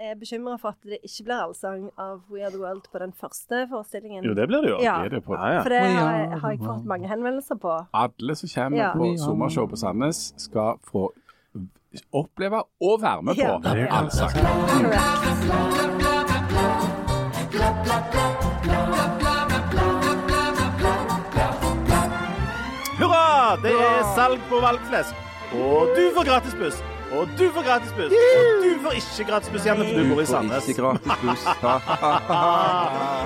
er bekymra for at det ikke blir allsang av We Are The World på den første forestillingen. Jo, det blir det jo. Ja. Er det på Ja, ja. For det har, jeg, har jeg fått mange henvendelser på. Alle som kommer Ja. på sommershow på Sandnes, skal få oppleve og være med på Ja, det allsang. Hurra! Det er salg på valgflesk. Og du får gratisbuss. Og du får gratis buss. Og du får ikke gratis buss hjemme, for du bor i Sandnes. Ikke gratis buss.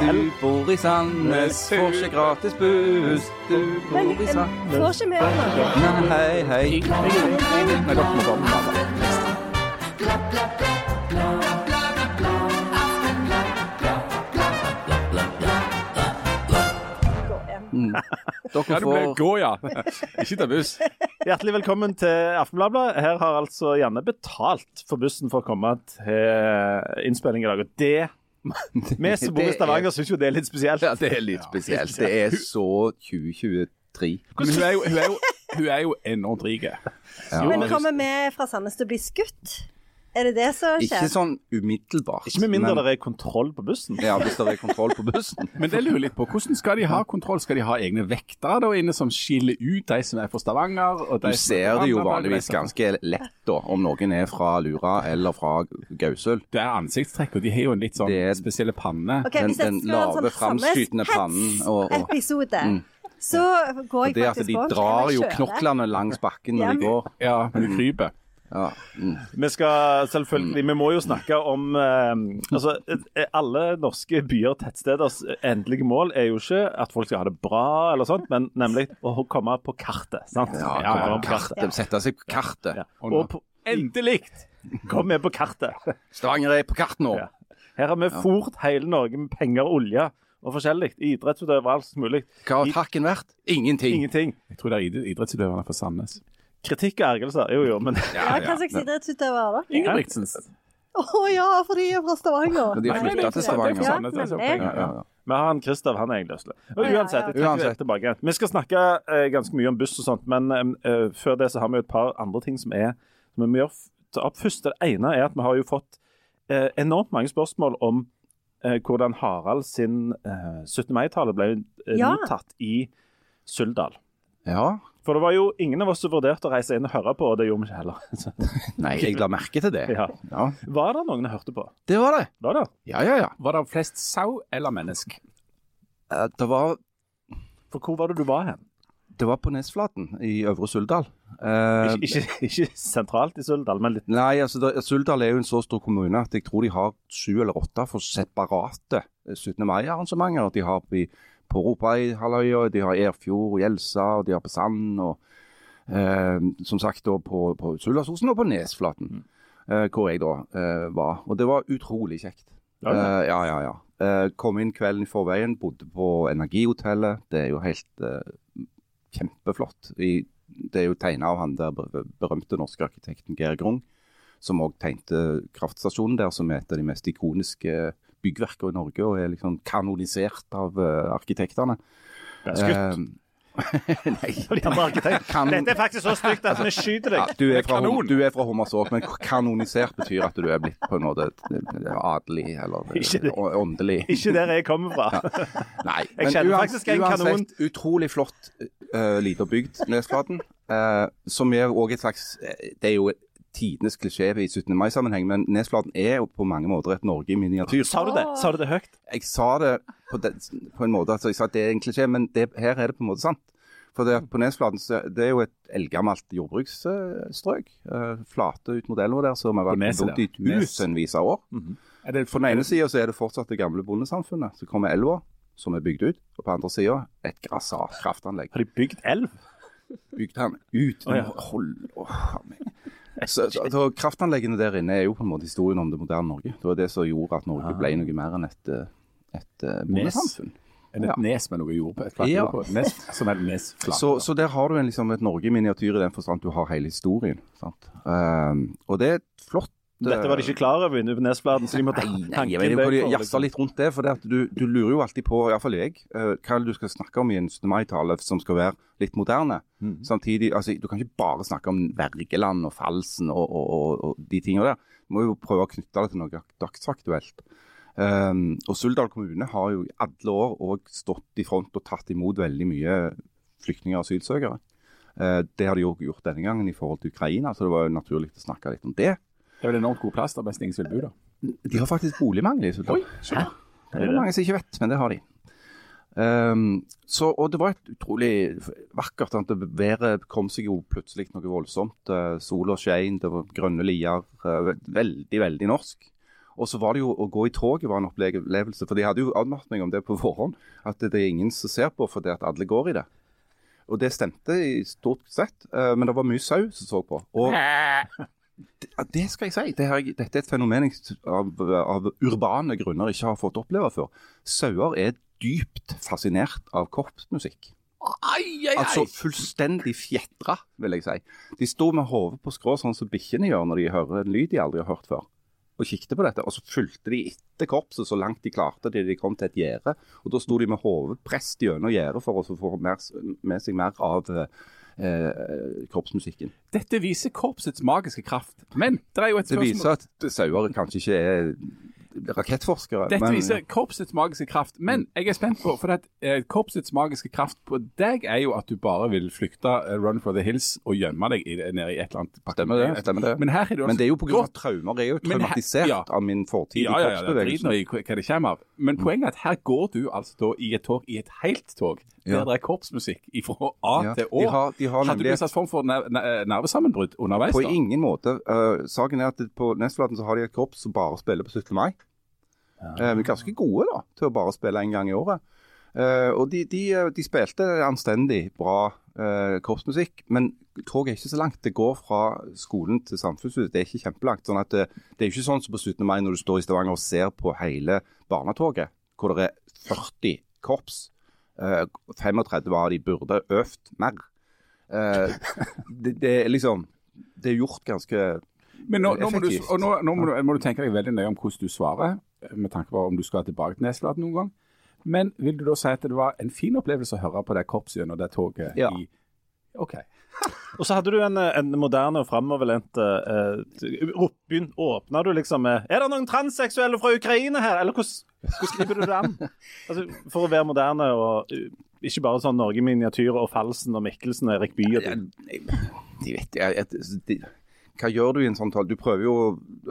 Du bor i Sandnes, får ikke gratis buss. Du bor i jeg Sandnes får ikke mer nå. Nei, hei. Nei, dere må komme det. Dere Ja, du får gå, ja. Ikke ta buss. Hjertelig velkommen til Aftenbladet. Her har altså Janne betalt for bussen for å komme til innspilling i dag. Og det Vi som bor i er- Stavanger, syns jo det er litt spesielt. Ja, det er litt spesielt. Det er så 2023. Men hun er jo, hun er jo, hun er jo enormt rik. Ja. Men kommer vi fra Sandnes til å bli skutt? Er det det som skjer? Ikke sånn umiddelbart. Ikke med mindre men- det er kontroll på bussen. Ja, hvis det er kontroll på bussen. Men det lurer litt på. Hvordan skal de ha kontroll? Skal de ha egne vektere da inne som skiller ut de som er fra Stavanger? Og de Du er ser det jo vanligvis ganske lett da, om noen er fra Lura eller fra Gausøl. Det er ansiktstrekk, og de har jo en litt sånn Det er- spesielle panne. Ok, Den- den lave, sånn framskytende pannen og- og- Sandnes-episode, Mm. så går jeg det at de drar jo knoklene langs bakken når de går. Ja, men de kryper. Ja. Mm. Vi skal selvfølgelig Vi må jo snakke om eh, Altså, eh, alle norske byer og tettsteders endelige mål er jo ikke at folk skal ha det bra, eller sånt, men nemlig å komme på kartet. sant? Ja, Ja, ja, komme på kartet. Sette seg på kartet. Ja. Og på, endelig kom vi på kartet. Stavanger er på kart nå. Ja. Her har vi fort hele Norge med penger og olje og forskjellig. Idrettsutøvere, alt mulig. Hva har takken vært? Ingenting. Ingenting. Jeg tror det er id- idrettsutøverne fra Sandnes. Kritikk og ergrelser. Jo, jo, men Ja, hva slags idrettsutøver er det? Ingebrigtsens. Å ja, for de er fra Stavanger. Men de har flytta til Stavanger. Ja, men. Ja, ja, ja. vi har han Kristav, han er egentlig løslig. Og Uansett, jeg trekker det tilbake. Vi skal snakke eh, ganske mye om buss og sånt, men eh, før det så har vi jo et par andre ting som er som vi må gjøre ta opp først. Det ene er at vi har jo fått eh, enormt mange spørsmål om eh, hvordan Harald sin eh, 17. mai-tale ble eh, Ja. mottatt i Suldal. ja. For det var jo ingen av oss som vurderte å reise inn og høre på, og det gjorde vi ikke heller. Nei, jeg la merke til det. ja. Ja, Var det noen jeg hørte på? det var det. Var det? Ja, ja, ja. Var det flest sau eller mennesk? Eh, Det var, For hvor var det du var hen? det var på Nesflaten i Øvre Suldal. Eh, Ikke, ikke, ikke sentralt i Suldal, men litt Nei, altså da- Suldal er jo en så stor kommune at jeg tror de har sju eller åtte for separate eh, 17. mai-arrangementer. De har på, på Ropaihalvøya, de har Erfjord og Gjelsa, og de har på Sand. og eh, Som sagt da på, på Sulasosen og på Nesflaten, eh, hvor jeg da eh, var. Og det var utrolig kjekt. Ja, ja. Eh, ja, ja. ja. Eh, kom inn kvelden i forveien, bodde på Energihotellet. Det er jo helt eh, kjempeflott. I, det er jo tegna av han der berømte norske arkitekten Geir Grung, som òg tegnte kraftstasjonen der, som er et av de mest ikoniske byggverkene i Norge, og er liksom kanonisert av eh, arkitektene. er skutt. Eh, nei, kan, Dette er faktisk så stygt at vi skyter ja, deg. du, er fra, du er fra Hommersåk, men kanonisert betyr at du er blitt på en måte adelig eller Ikke åndelig. Ikke der jeg kommer fra. Nei, Jeg kjenner faktisk en kanon. utrolig flott uh, lita bygd, Nesflaten. Uh, som er òg et slags eh, Det er jo tidenes klisjé i 17. mai-sammenheng, men Nesflaten er jo på mange måter et Norge i miniatyr. Sa du det? Sa du det høyt? Jeg sa det på, det, på en måte, altså jeg sa at det er en klisjé, men det, her er det på en måte sant. For det, på Nesflaten så, det er jo et eldgammelt jordbruksstrøk. Uh, flate ut mot elva der, som har vært bodd i tusenvis av år. Er det På den ene sida er det fortsatt det gamle bondesamfunnet. Så kommer elva, som er bygd ut. Og på andre sida et grassat kraftanlegg. Har de bygd elv? Bygd han ut. Oh, ja. Hold meg. Så, så, så Kraftanleggene der inne er jo på en måte historien om det moderne Norge. Det var det som gjorde at Norge ble noe mer enn et, eh, et eh, bondesamfunn. Det Ja. et nes med noe jord på? Et Ja. på? Nes, som er nes. Så, så der har du en, liksom, et Norge i miniatyr i den forstand du har hele historien. Sant? Um, og det er et flott Dette var de ikke klar over inne på Nesbladen, så de måtte hanke inn ikke hvor de bøker for, jazzer liksom. litt rundt det. For det at du, du lurer jo alltid på, iallfall jeg, eh, hva du skal snakke om i en 17. mai-tale som skal være litt moderne. Mm. Samtidig, altså Du kan ikke bare snakke om Wergeland og Falsen og, og, og, og de tingene der. Du må jo prøve å knytte det til noe dagsaktuelt. Um, og Suldal kommune har jo i alle år òg stått i front og tatt imot veldig mye flyktninger og asylsøkere. Uh, det har de jo gjort denne gangen i forhold til Ukraina, så det var jo naturlig å snakke litt om det. Det er vel enormt god plass der best ingen vil bo, da. De har faktisk boligmangel i Sultan. Hæ? Det er det mange som ikke vet, men det har de. Um, så, og det var et utrolig vakkert. Sant? Det- Været kom seg jo plutselig noe voldsomt. Uh, Sola skein, det var grønne lier. Uh, veldig, veldig norsk. Og så var det jo å gå i toget var en opplevelse, for de hadde jo advart meg om det på forhånd. At det er ingen som ser på fordi at alle går i det. Og det stemte i stort sett, uh, men det var mye sau som så på. Og det, ja, det skal jeg si. Det her, dette er et fenomen jeg av, av urbane grunner ikke har fått oppleve før. Sauer er dypt fascinert av korpsmusikk. Ai, ai, Altså fullstendig fjetra, vil jeg si. De sto med hodet på skrå, sånn som bikkjene gjør når de hører en lyd de aldri har hørt før. Og kikket på dette, og så fulgte de etter korpset så langt de klarte til de kom til et gjerde. Og da sto de med hodet presset gjennom gjerdet for å få mer, med seg mer av eh, korpsmusikken. Dette viser korpsets magiske kraft. Men det er jo et Det viser at sauer kanskje ikke er rakettforskere. Dette men- viser korpsets magiske kraft. Men jeg er spent på, for at, eh, korpsets magiske kraft på deg er jo at du bare vil flykte uh, run for the hills og gjemme deg i, nede i et eller annet Stemmer det. Stemmer det. Men her er du Men det er jo pga. traumer. Jeg er jo traumatisert her- ja. av min fortid Ja, i ja, ja, det er korpsbevegelsen. i hva hva det kommer av. Men poenget er at her går du altså da i et tog, i et helt tog, der Ja. det er korpsmusikk fra A Ja, til de Å. har, de har Hadde du en form for ner ner nervesammenbrudd underveis? På da? ingen måte. Uh, saken er at på Nesflaten så har de et korps som bare spiller på 17. mai. Uh, men ganske gode da, til å bare spille en gang i året. Uh, og de, de, de spilte anstendig bra uh, korpsmusikk, men toget er ikke så langt. Det går fra skolen til Samfunnshuset. Det er ikke kjempelangt. sånn at det, det er ikke sånn som på 17. mai når du står i Stavanger og ser på hele barnetoget, hvor det er 40 korps. Uh, 35 av de burde øvd mer. Uh, det, det er liksom Det er gjort ganske Men nå, nå, må, du, nå, nå må, du, må du tenke deg veldig nøye om hvordan du svarer, med tanke på om du skal tilbake til Nesflaten noen gang. Men vil du da si at det var en fin opplevelse å høre på det korpset gjennom det toget? Ja. i... OK. Og så hadde du en, en moderne og framoverlent uh, Begynn, åpna du liksom med Er det noen transseksuelle fra Ukraina her? Eller hvordan, hvordan griper du det an? Altså, for å være moderne og uh, ikke bare sånn Norge miniatyr og Falsen og Mikkelsen og Erik Bye. og De vet jeg, jeg, Hva gjør du i en sånn tale? Du prøver jo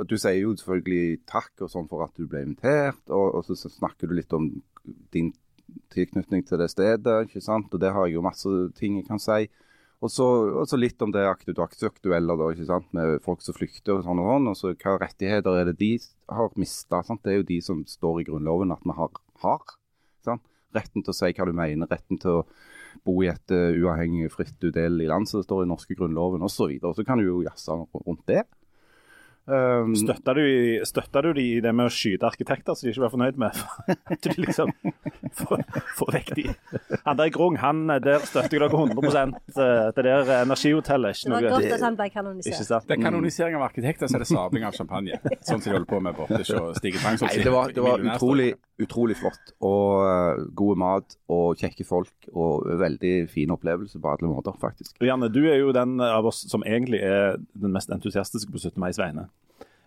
Du sier jo selvfølgelig takk og sånn for at du ble invitert, og, og så snakker du litt om din tilknytning til det stedet, ikke sant? Og det har jeg jo masse ting jeg kan si. Og så, litt om det aktuelle, da, ikke sant? med folk som flykter og sånn og sånn. Og så hva rettigheter er det de har mista? Det er jo de som står i Grunnloven at vi har. har sant? Retten til å si hva du mener, retten til å bo i et uh, uavhengig, fritt, udelelig land som det står i norske grunnloven osv. Så, videre. så kan du jo jazze rundt det. Um, Støtta du, i- støtta du de i det med å skyte arkitekter som de ikke var fornøyd med? At du liksom får, vekk de. Han der Grung, han eh, der støtter jeg dere 100 eh, Det der energihotellet. Det var godt at han ble kanonisert. Det er kanonisering av arkitekter, så er det sabling av champagne. Sånn som de holder på med borte hos Stige Drangsholt. Det var, det var utrolig, utrolig flott. Og uh, gode mat og kjekke folk. Og veldig fin opplevelse på alle måter, faktisk. Janne, du er jo den av oss som egentlig er den mest entusiastiske på 17. mais vegne.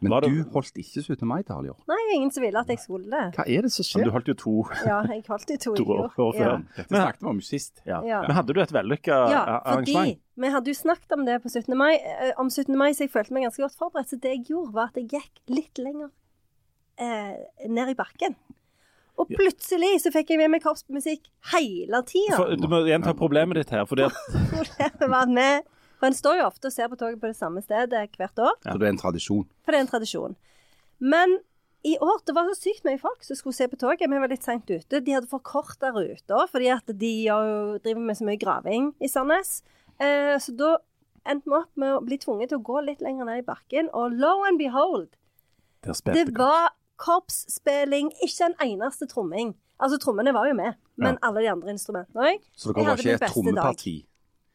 Men Var det- du holdt ikke 17. mai-tale i år. Nei, ingen som ville at jeg skulle det. Hva er det som Men du holdt jo to, Ja, jeg holdt jo to to år, år før. Ja. Dette snakket vi om sist. Ja. Ja. Men hadde du et vellykka Ja, arrangement? fordi vi hadde jo snakket om det på 17. mai, eh, om 17. mai, så jeg følte meg ganske godt forberedt. Så det jeg gjorde, var at jeg gikk litt lenger eh, ned i bakken. Og plutselig så fikk jeg med meg korpsmusikk hele tida. Du må gjenta problemet ditt her. Fordi at, Problemet var at vi For en står jo ofte og ser på toget på det samme stedet hvert år, For det er en tradisjon. for det er en tradisjon. Men i år det var så sykt mye folk som skulle se på toget. Vi var litt seint ute. De hadde forkorta ruta fordi at de jo driver med så mye graving i Sandnes. Eh, så da endte vi opp med å bli tvunget til å gå litt lenger ned i bakken. Og lo and behold, det, det var korpsspilling, ikke en eneste tromming. Altså, trommene var jo med, men alle de andre instrumentene òg. Så det dere var ikke et trommeparti?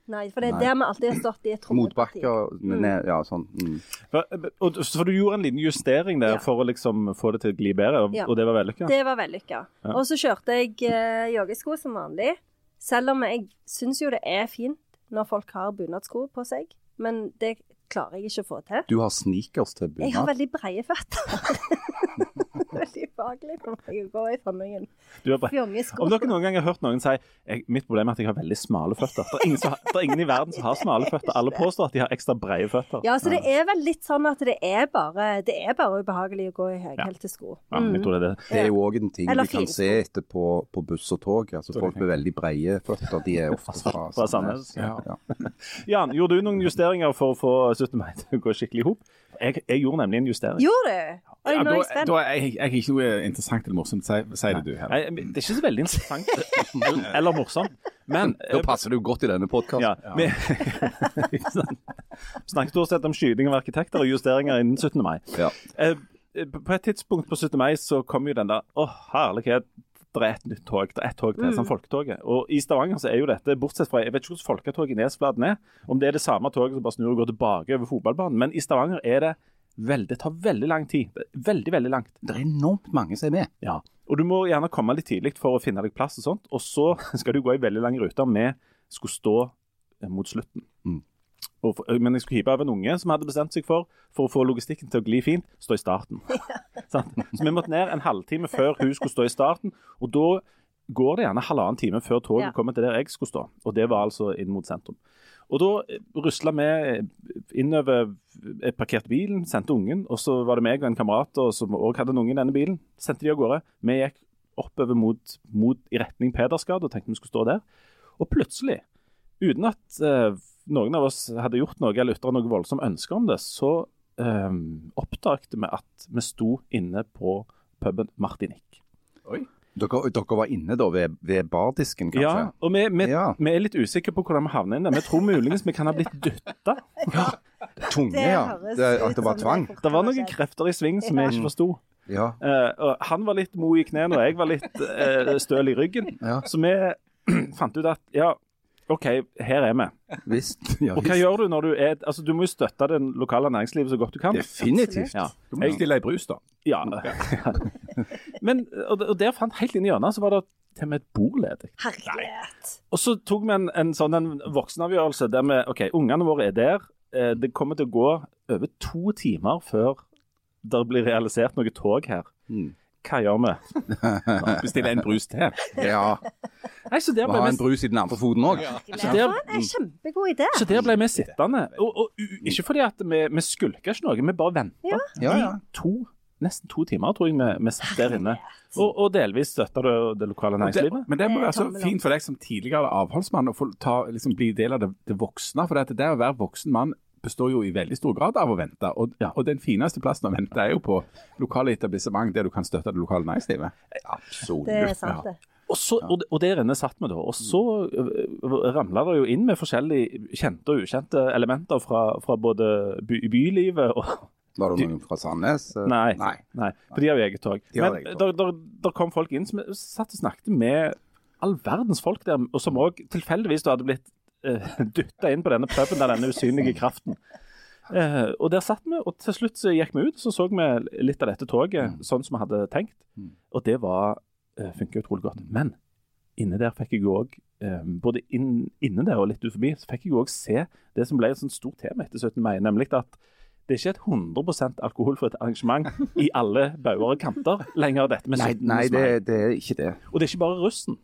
Nei, for det er Nei. der vi alltid har stått i et trommeparti. Motbakker ned, ja, sånn. Mm. For, og, så du gjorde en liten justering der Ja. for å liksom få det til å gli bedre, og, Ja. og det var vellykka? Det var vellykka. Ja. Og så kjørte jeg uh, joggesko som vanlig. Selv om jeg syns jo det er fint når folk har bunadsko på seg. Men det klarer jeg ikke å få til. Du har sneakers til Jeg har bunad. veldig breie føtter. veldig ubehagelig for meg å gå i sånne Du har bre- fjongesko. Om dere noen gang har hørt noen si jeg, mitt problem er at jeg har veldig smale føtter. Det er ingen, som, det er ingen i verden som har smale føtter. Alle påstår at de har ekstra breie føtter. Ja, så det er vel litt sånn at det er bare, det er bare ubehagelig å gå i høyhælte sko. Ja, jeg Mm. tror det er det. Det er jo òg en ting Eller vi kan se etter på, på buss og tog. Altså Folk med veldig breie føtter, de er ofte fra, Fra Sandnes, Ja. Ja. Jan, gjorde du noen justeringer for å få 17. mai til å gå skikkelig i hop? Jeg, jeg gjorde nemlig en justering. Gjorde du? Oi, Ja, nå er da, jeg spent. da er jeg, jeg er ikke noe interessant eller morsomt. Si, si det du, her. Nei, men det er ikke så veldig interessant eller, eller morsomt. Men Da passer du godt i denne podkasten. ja, ja. Vi snakket stort sett om skyting av arkitekter og justeringer innen 17. mai. Ja. Eh, på et tidspunkt på 17. mai så kom jo den der Å, herlighet. Det er et nytt tog. Det er et tog til, Mm. som folketoget. Og i Stavanger så er jo dette, bortsett fra Jeg vet ikke hvordan folketoget i Nesflaten er, om det er det samme toget som bare snur og går tilbake over fotballbanen, men i Stavanger er det veldig, det tar veldig lang tid. Veldig, veldig langt. Det er enormt mange som er med. Ja. Og du må gjerne komme litt tidlig for å finne deg plass og sånt. Og så skal du gå i veldig lang rute. Vi skulle stå mot slutten. Og men jeg skulle hive av en unge som hadde bestemt seg for, for å få logistikken til å gli fint, stå i starten. Så vi måtte ned en halvtime før hun skulle stå i starten. Og da går det gjerne halvannen time før toget Ja. kommer til der jeg skulle stå. Og det var altså inn mot sentrum. Og da eh, rusla vi innover Jeg parkerte bilen, sendte ungen, og så var det meg og en kamerat som òg hadde en unge i denne bilen. Sendte de av gårde. Vi gikk oppover mot, mot i retning Pedersgade og tenkte vi skulle stå der. Og plutselig, uten at eh, noen av oss hadde gjort noe eller ytra noe voldsomt ønske om det, så uh, oppdaget vi at vi sto inne på puben Martinique. Oi. Dere, dere var inne da ved, ved bardisken, kanskje? Ja, og vi, vi, Ja. vi er litt usikre på hvordan vi havner inn der. Vi tror muligens vi kan ha blitt dytta. Tunge, Det ja. Det, at det var tvang. Det var noen krefter i sving som vi ikke forsto. Ja. Uh, og han var litt mo i knærne, og jeg var litt uh, støl i ryggen. Ja. Så vi fant ut at ja, OK, her er vi. Visst. Ja, Og hva visst. gjør du når du er Altså, du må jo støtte det lokale næringslivet så godt du kan. Definitivt. Ja. Du må stille ei brus, da. ja. Men, og, og der fant helt inn i hjørnet så var det til og med et bord ledig. Herlighet. Og så tok vi en, en sånn en voksenavgjørelse der vi OK, ungene våre er der. Eh, Det kommer til å gå over to timer før det blir realisert noe tog her. Mm. Hva gjør vi? Bestille en brus til. Ja. Nei, så der ble ha vi en brus i den andre foten òg. Så der- Det er en kjempegod idé. Så der ble vi sittende. Og, og ikke fordi at vi, vi skulka ikke noe, vi bare venta. Ja. Ja, ja. To, nesten to timer tror jeg vi, vi satt der inne. Og, og delvis støtta det, det lokale næringslivet. men det må være så fint for deg som tidligere avholdsmann å få ta, liksom, bli del av det, det voksne. For det, det å være voksen mann består jo i veldig stor grad av å vente. Og, Ja. og den fineste plassen å vente er jo på lokale etablissement der du kan støtte det lokale næringslivet. Absolutt. Det er sant, det. Og, så, og, og der inne satt vi da. Og så uh, ramla det jo inn med forskjellige kjente og ukjente elementer fra, fra både by, bylivet og Var det noen fra Sandnes? Nei. Nei. Nei, for de har jo eget tog. Men eget der, der, der kom folk inn som satt og snakket med all verdens folk der, og som òg tilfeldigvis hadde blitt dytta inn på denne puben av denne usynlige kraften. Eh, og der satt vi, og til slutt så gikk vi ut så så vi litt av dette toget sånn som vi hadde tenkt. Mm. Og det var uh, funka utrolig godt. Men inne der fikk jeg òg, både inn, inne der og litt ut forbi, så fikk jeg òg se det som ble et sånt stort tema etter 17. mai, nemlig at det er ikke et 100% alkoholfritt arrangement i alle bauger og kanter lenger, dette med 17. nei det, mai. det er ikke det. Og det er ikke bare russen.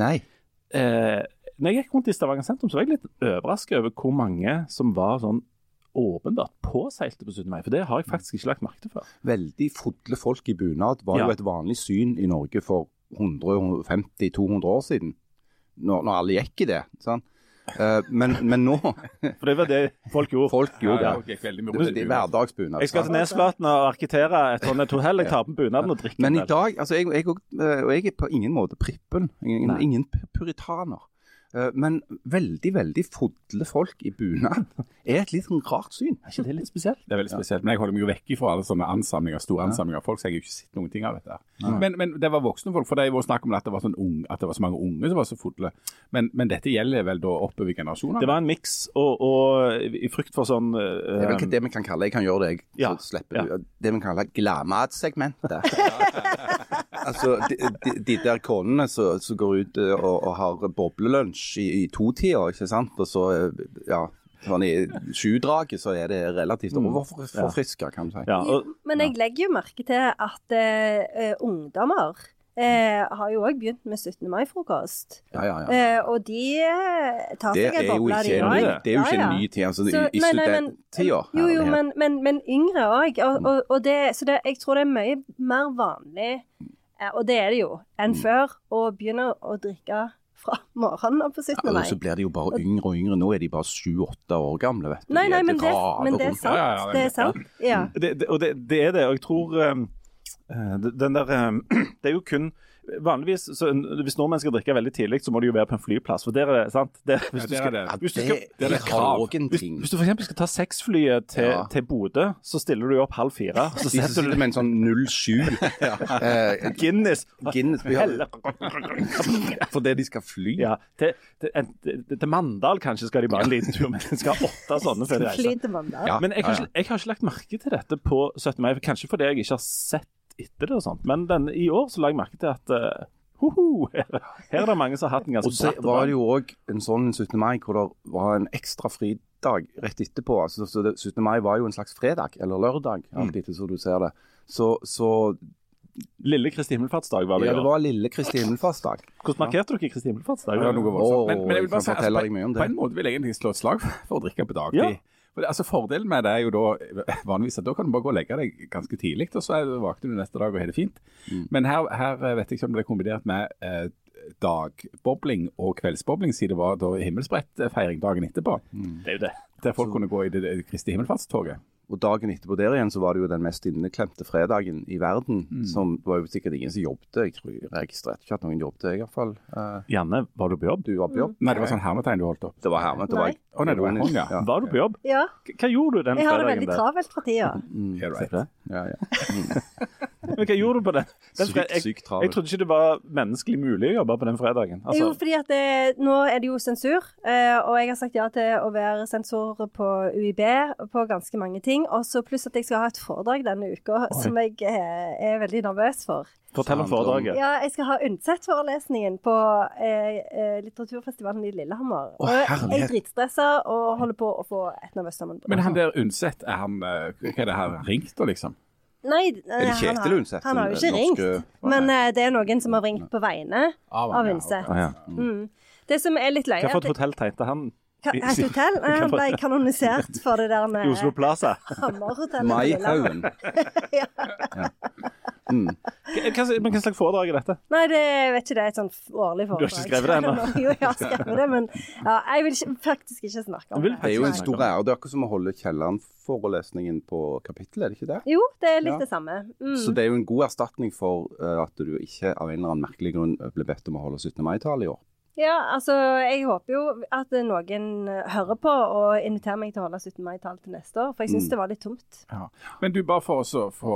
Nei. Eh, når jeg gikk rundt i Stavanger sentrum, så var jeg litt overrasket over hvor mange som var sånn åpenbart påseilte på 17. mai. For det har jeg faktisk ikke lagt merke til før. Veldig fodle folk i bunad var Ja. jo et vanlig syn i Norge for 150-200 år siden. Når, når alle gikk i det. Sant? Uh, men, men nå For det var det folk gjorde. Folk gjorde Ja, det. det Det, det er bunad. hverdagsbunad. Jeg skal til? Nesflaten og arkitere et sånt et hotell. Jeg tar på bunaden og drikker. Men i dag altså jeg, jeg, og- eh, jeg er på ingen måte prippen. Ingen, ingen puritaner. Eh, Men veldig, veldig fodle folk i bunad er et litt sånn rart syn. Er ikke det litt spesielt? Det er veldig spesielt. Men jeg holder meg jo vekk fra alle sånne ansamlinger, store ansamlinger av folk, så jeg har jo ikke sett noen ting av dette. Men, men det var voksne folk, for det var snakk om at det var, sånn unge, at det var så mange unge som var så fodle. Men, men dette gjelder vel da oppover generasjoner? Det var en miks, og, og i frykt for sånn Det er vel det vi kan kalle Jeg kan gjøre det, jeg. Ja, slipper ja. Det vi kaller glamatsegmentet. altså, de, de, de der konene som går ut eh, og, og har boblelunsj i, i totida, ikke sant. Og så, eh, ja Sånn I sjudraget så er det relativt overforfriska, kan du si. ja, og, Men jeg legger jo merke til at uh, ungdommer eh, har jo òg begynt med 17. mai-frokost. Ja, ja, ja. Eh, og de tar Det seg en boble, de det òg. det er jo ikke en ny tid. Altså, Så- I, i nei, nei, men- studenttida. Jo, jo, men, men, men yngre òg. Og, og, og det, så det, jeg tror det er mye mer vanlig, og det er det jo, enn Mm. før, og begynner å drikke fra morgenen på 17. Ja, mai. og så blir de jo bare yngre og yngre. Nå er de bare sju-åtte år gamle, vet du. Nei, De nei, er men det, men det er sant. Ja, ja, ja, det er sant. Ja. det, det, og det, det er det, og jeg tror um, eh, den der um, Det er jo kun Vanligvis, så, hvis nordmenn skal drikke veldig tidlig, så må de jo være på en flyplass. For der er det, sant? Der, hvis, Ja, du der skal, er det. Ja, hvis, du skal, det det krav. en hvis, ting. hvis du f.eks. skal ta sexflyet til, Ja. til Bodø, så stiller du opp halv fire. Så De setter sitter du med en sånn 07 eh, Guinness. Guinness Helle. fordi de skal fly. Ja, til, til, til, til Mandal kanskje skal de bare en liten tur, men de skal ha åtte sånne før de reiser. Ja. Men jeg har, ikke, jeg har ikke lagt merke til dette på 17. mai, kanskje fordi jeg ikke har sett etter det og sånt. Men den, i år så la jeg merke til at eh, hoho, her, her er det mange som har hatt en Og så var det jo òg en sånn 17. mai hvor det var en ekstra fridag rett etterpå. Altså, så det, 17. mai var jo en slags fredag, eller lørdag, alt etter som du ser det. Så, så Lille Kristi himmelfartsdag var det ja, det var lille Kristi himmelfartsdag. Hvordan markerte dere Kristi himmelfartsdag? Ja, noe var voldsomt. Men, men jeg vil bare si, altså, på, på en måte vil jeg egentlig slå et slag for å drikke på dagtid. Ja. Altså Fordelen med det er jo da vanligvis at da kan du bare gå og legge deg ganske tidlig, og så er, våkner du neste dag og har det fint. Mm. Men her, her vet jeg ikke om det er kombinert med eh, dagbobling og kveldsbobling, siden det var da himmelsbrettfeiring dagen etterpå. Det er jo det. Der folk kunne gå i det, det Kristi himmelfartstoget. Og dagen etterpå der igjen så var det jo den mest inneklemte fredagen i verden. Som det var jo sikkert ingen som jobbet. Jeg tror jeg registrerte ikke at noen jobbet, i hvert fall. Eh, Janne, var du på jobb? du var på jobb? Nei, det var sånn hermetegn du holdt opp. Det var hermet. Det var jeg. Å nei, det var en- hånd, ja. ja. Var du på jobb? Ja, Hva gjorde du den fredagen der? jeg har det veldig travelt for tida. Yeah, right. Det. Ja, Mm. Men hva gjorde du på den? den Sykt, jeg, sykt jeg trodde ikke det var menneskelig mulig å jobbe på den fredagen. jo, Altså, fordi at det, nå er det jo sensur, eh, og jeg har sagt ja til å være sensor på UiB på ganske mange ting. Og så pluss at jeg skal ha et foredrag denne uka som jeg eh, er veldig nervøs for. Fortell om foredraget. Ja, jeg skal ha Undset-forelesningen på eh, eh, litteraturfestivalen i Lillehammer. Å, og jeg er dritstressa og holder på å få et nervøst sammenbrudd. Men han der Undset, er han eh, Hva er det her, ringt da, liksom? Nei, Er det Kjetil har- Undset, Han har jo ikke ringt. norske- Men uh, det er noen som har ringt på vegne Av Undset. Ah, ja. Mm. Det som er litt løye Hva for et at- hotell tenkte han Ka- Et hotell? Nei, Han ble kanonisert for det der med i Oslo Plaza? Hammerhotellet. på ja. Maihaugen. Mm. Hva, hva- men hva slags foredrag er dette? Nei, det jeg vet ikke, det er et sånn årlig foredrag. Du har ikke skrevet det ennå? Jo, jeg har skrevet det, men ja, jeg vil ikke, faktisk ikke snakke om det. Det er jo en stor ære. Det er akkurat som å holde Kielland-forelesningen på kapittel, er det ikke det? Jo, det er litt Ja. det samme. Mm. Så det er jo en god erstatning for eh, at du ikke av en eller annen merkelig grunn ble bedt om å holde 17. mai-tale i år. Ja, altså, jeg håper jo at noen hører på og inviterer meg til å holde 17. mai-tall til neste år, for jeg syns Mm. det var litt tomt. Ja. Men du, bare for å få,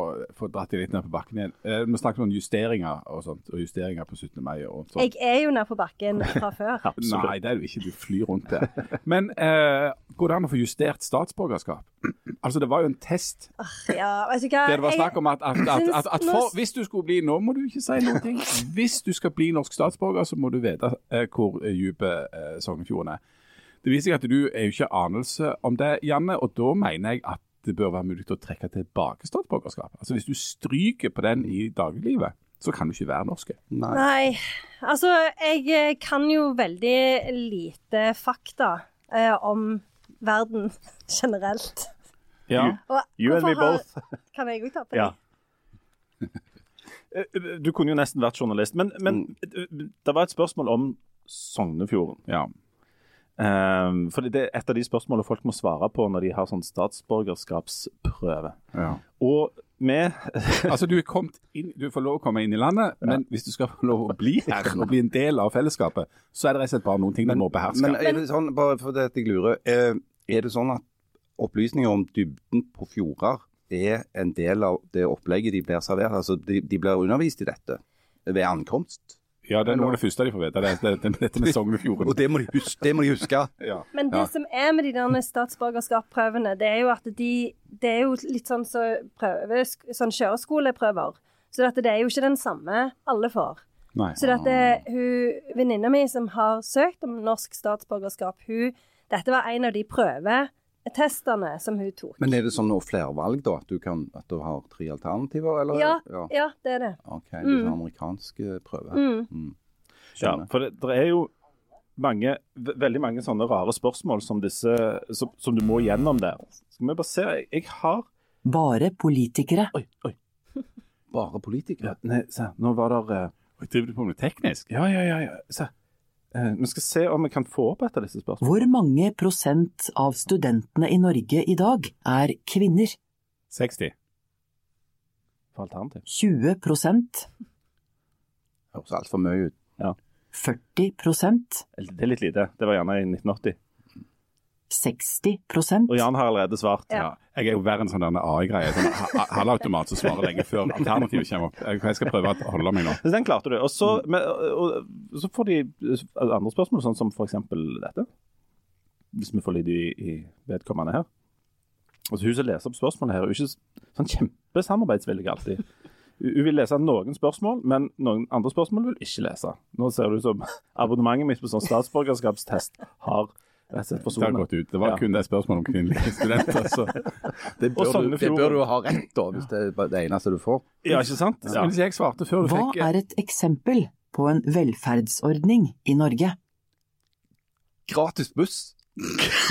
dratt deg litt ned på bakken igjen. Eh, vi snakker om justeringer og sånt, og justeringer på 17. mai og sånt. Jeg er jo nede på bakken fra før. Nei, det er du ikke. Du flyr rundt det. Men eh, går det an å få justert statsborgerskap? Altså, det var jo en test Ja, vet du hva. der det var snakk om at, at, at, at for, hvis du skulle bli Nå må du ikke si noe. Hvis du skal bli norsk statsborger, så må du vite eh, hvor dype eh, Sognefjorden er. Det viser seg at du er jo ikke anelse om det, Janne, og da mener jeg at det bør være mulig å trekke tilbake statsborgerskap. Altså Hvis du stryker på den i dagliglivet, så kan du ikke være norsk. Nei. Nei, altså jeg eh, kan jo veldig lite fakta eh, om verden generelt. Ja. Og You and me both. Kan jeg òg ta på det? Eh, Du kunne jo nesten vært journalist, men, men mm. det var et spørsmål om Sognefjorden. Ja. Um, for det er et av de spørsmålene folk må svare på når de har sånn statsborgerskapsprøve. ja. Og med Altså, du er kommet inn, du får lov å komme inn i landet, men hvis du skal få lov å bli her og bli en del av fellesskapet, så er det rett og slett bare noen ting du må beherske. Men er det sånn, bare for det at jeg lurer, eh, er det sånn at opplysninger om dybden på fjorder er en del av det opplegget de blir servert? Altså de, de blir undervist i dette ved ankomst? ja, det er noe av det første de får vite. Det, er- det, det, dette med Sognefjorden. Og det må de huske. Det må de huske. Ja. Men det Ja. som er med de der statsborgerskapsprøvene, det er jo at de Det er jo litt sånn så prøve, sånn kjøreskoleprøver. Så at det er jo ikke den samme alle får. Nei. Så dette, hun venninna mi som har søkt om norsk statsborgerskap, hun Dette var en av de prøvetestene som hun tok. Men er det sånn noe flervalg, da? At du, kan, at du har tre alternativer? Eller? Ja, ja, det er det. OK, det er sånn amerikanske prøver. Mm. Mm. Ja, for det, det er jo mange, veldig mange sånne rare spørsmål som disse, som, som du må gjennom der. Skal vi bare se, jeg, jeg har Bare politikere. Oi, oi. Bare politikere? Ja, nei, se, nå var det uh, Driver du på med teknisk? Ja, ja, ja. ja. Se. Eh, vi skal se om vi kan få opp et av disse spørsmålene. Hvor mange prosent av studentene i Norge i dag er kvinner? 60. For alternativ. 20 prosent? Høres altfor mye ut. 40 prosent? Det er litt lite. Det var gjerne i 1980. 60 prosent? Og Jan har allerede svart. Ja. Ja. Jeg er jo verre enn sånn denne AI-greie. Sånn halvautomat som svarer lenge før alternativet kommer opp. Jeg skal prøve å holde meg nå. Så den klarte du. Og så, men, og, og, så får de andre spørsmål, sånn som f.eks. dette. Hvis vi får litt i, i vedkommende her. Altså Hun som leser opp spørsmålene her, er jo ikke sånn kjempesamarbeidsvillig alltid. Hun vil lese noen spørsmål, men noen andre spørsmål vil hun ikke lese. Nå ser det ut som abonnementet mitt på sånn statsborgerskapstest har Det har gått ut. Det var Ja. kun det spørsmålet om kvinnelige studenter. Så. Det Og bør, du, det bør du ha rett da, hvis det er det eneste du får. Ja, ikke sant? Ja. Hvis jeg svarte før du Hva fikk er et eksempel på en velferdsordning i Norge? Gratis buss.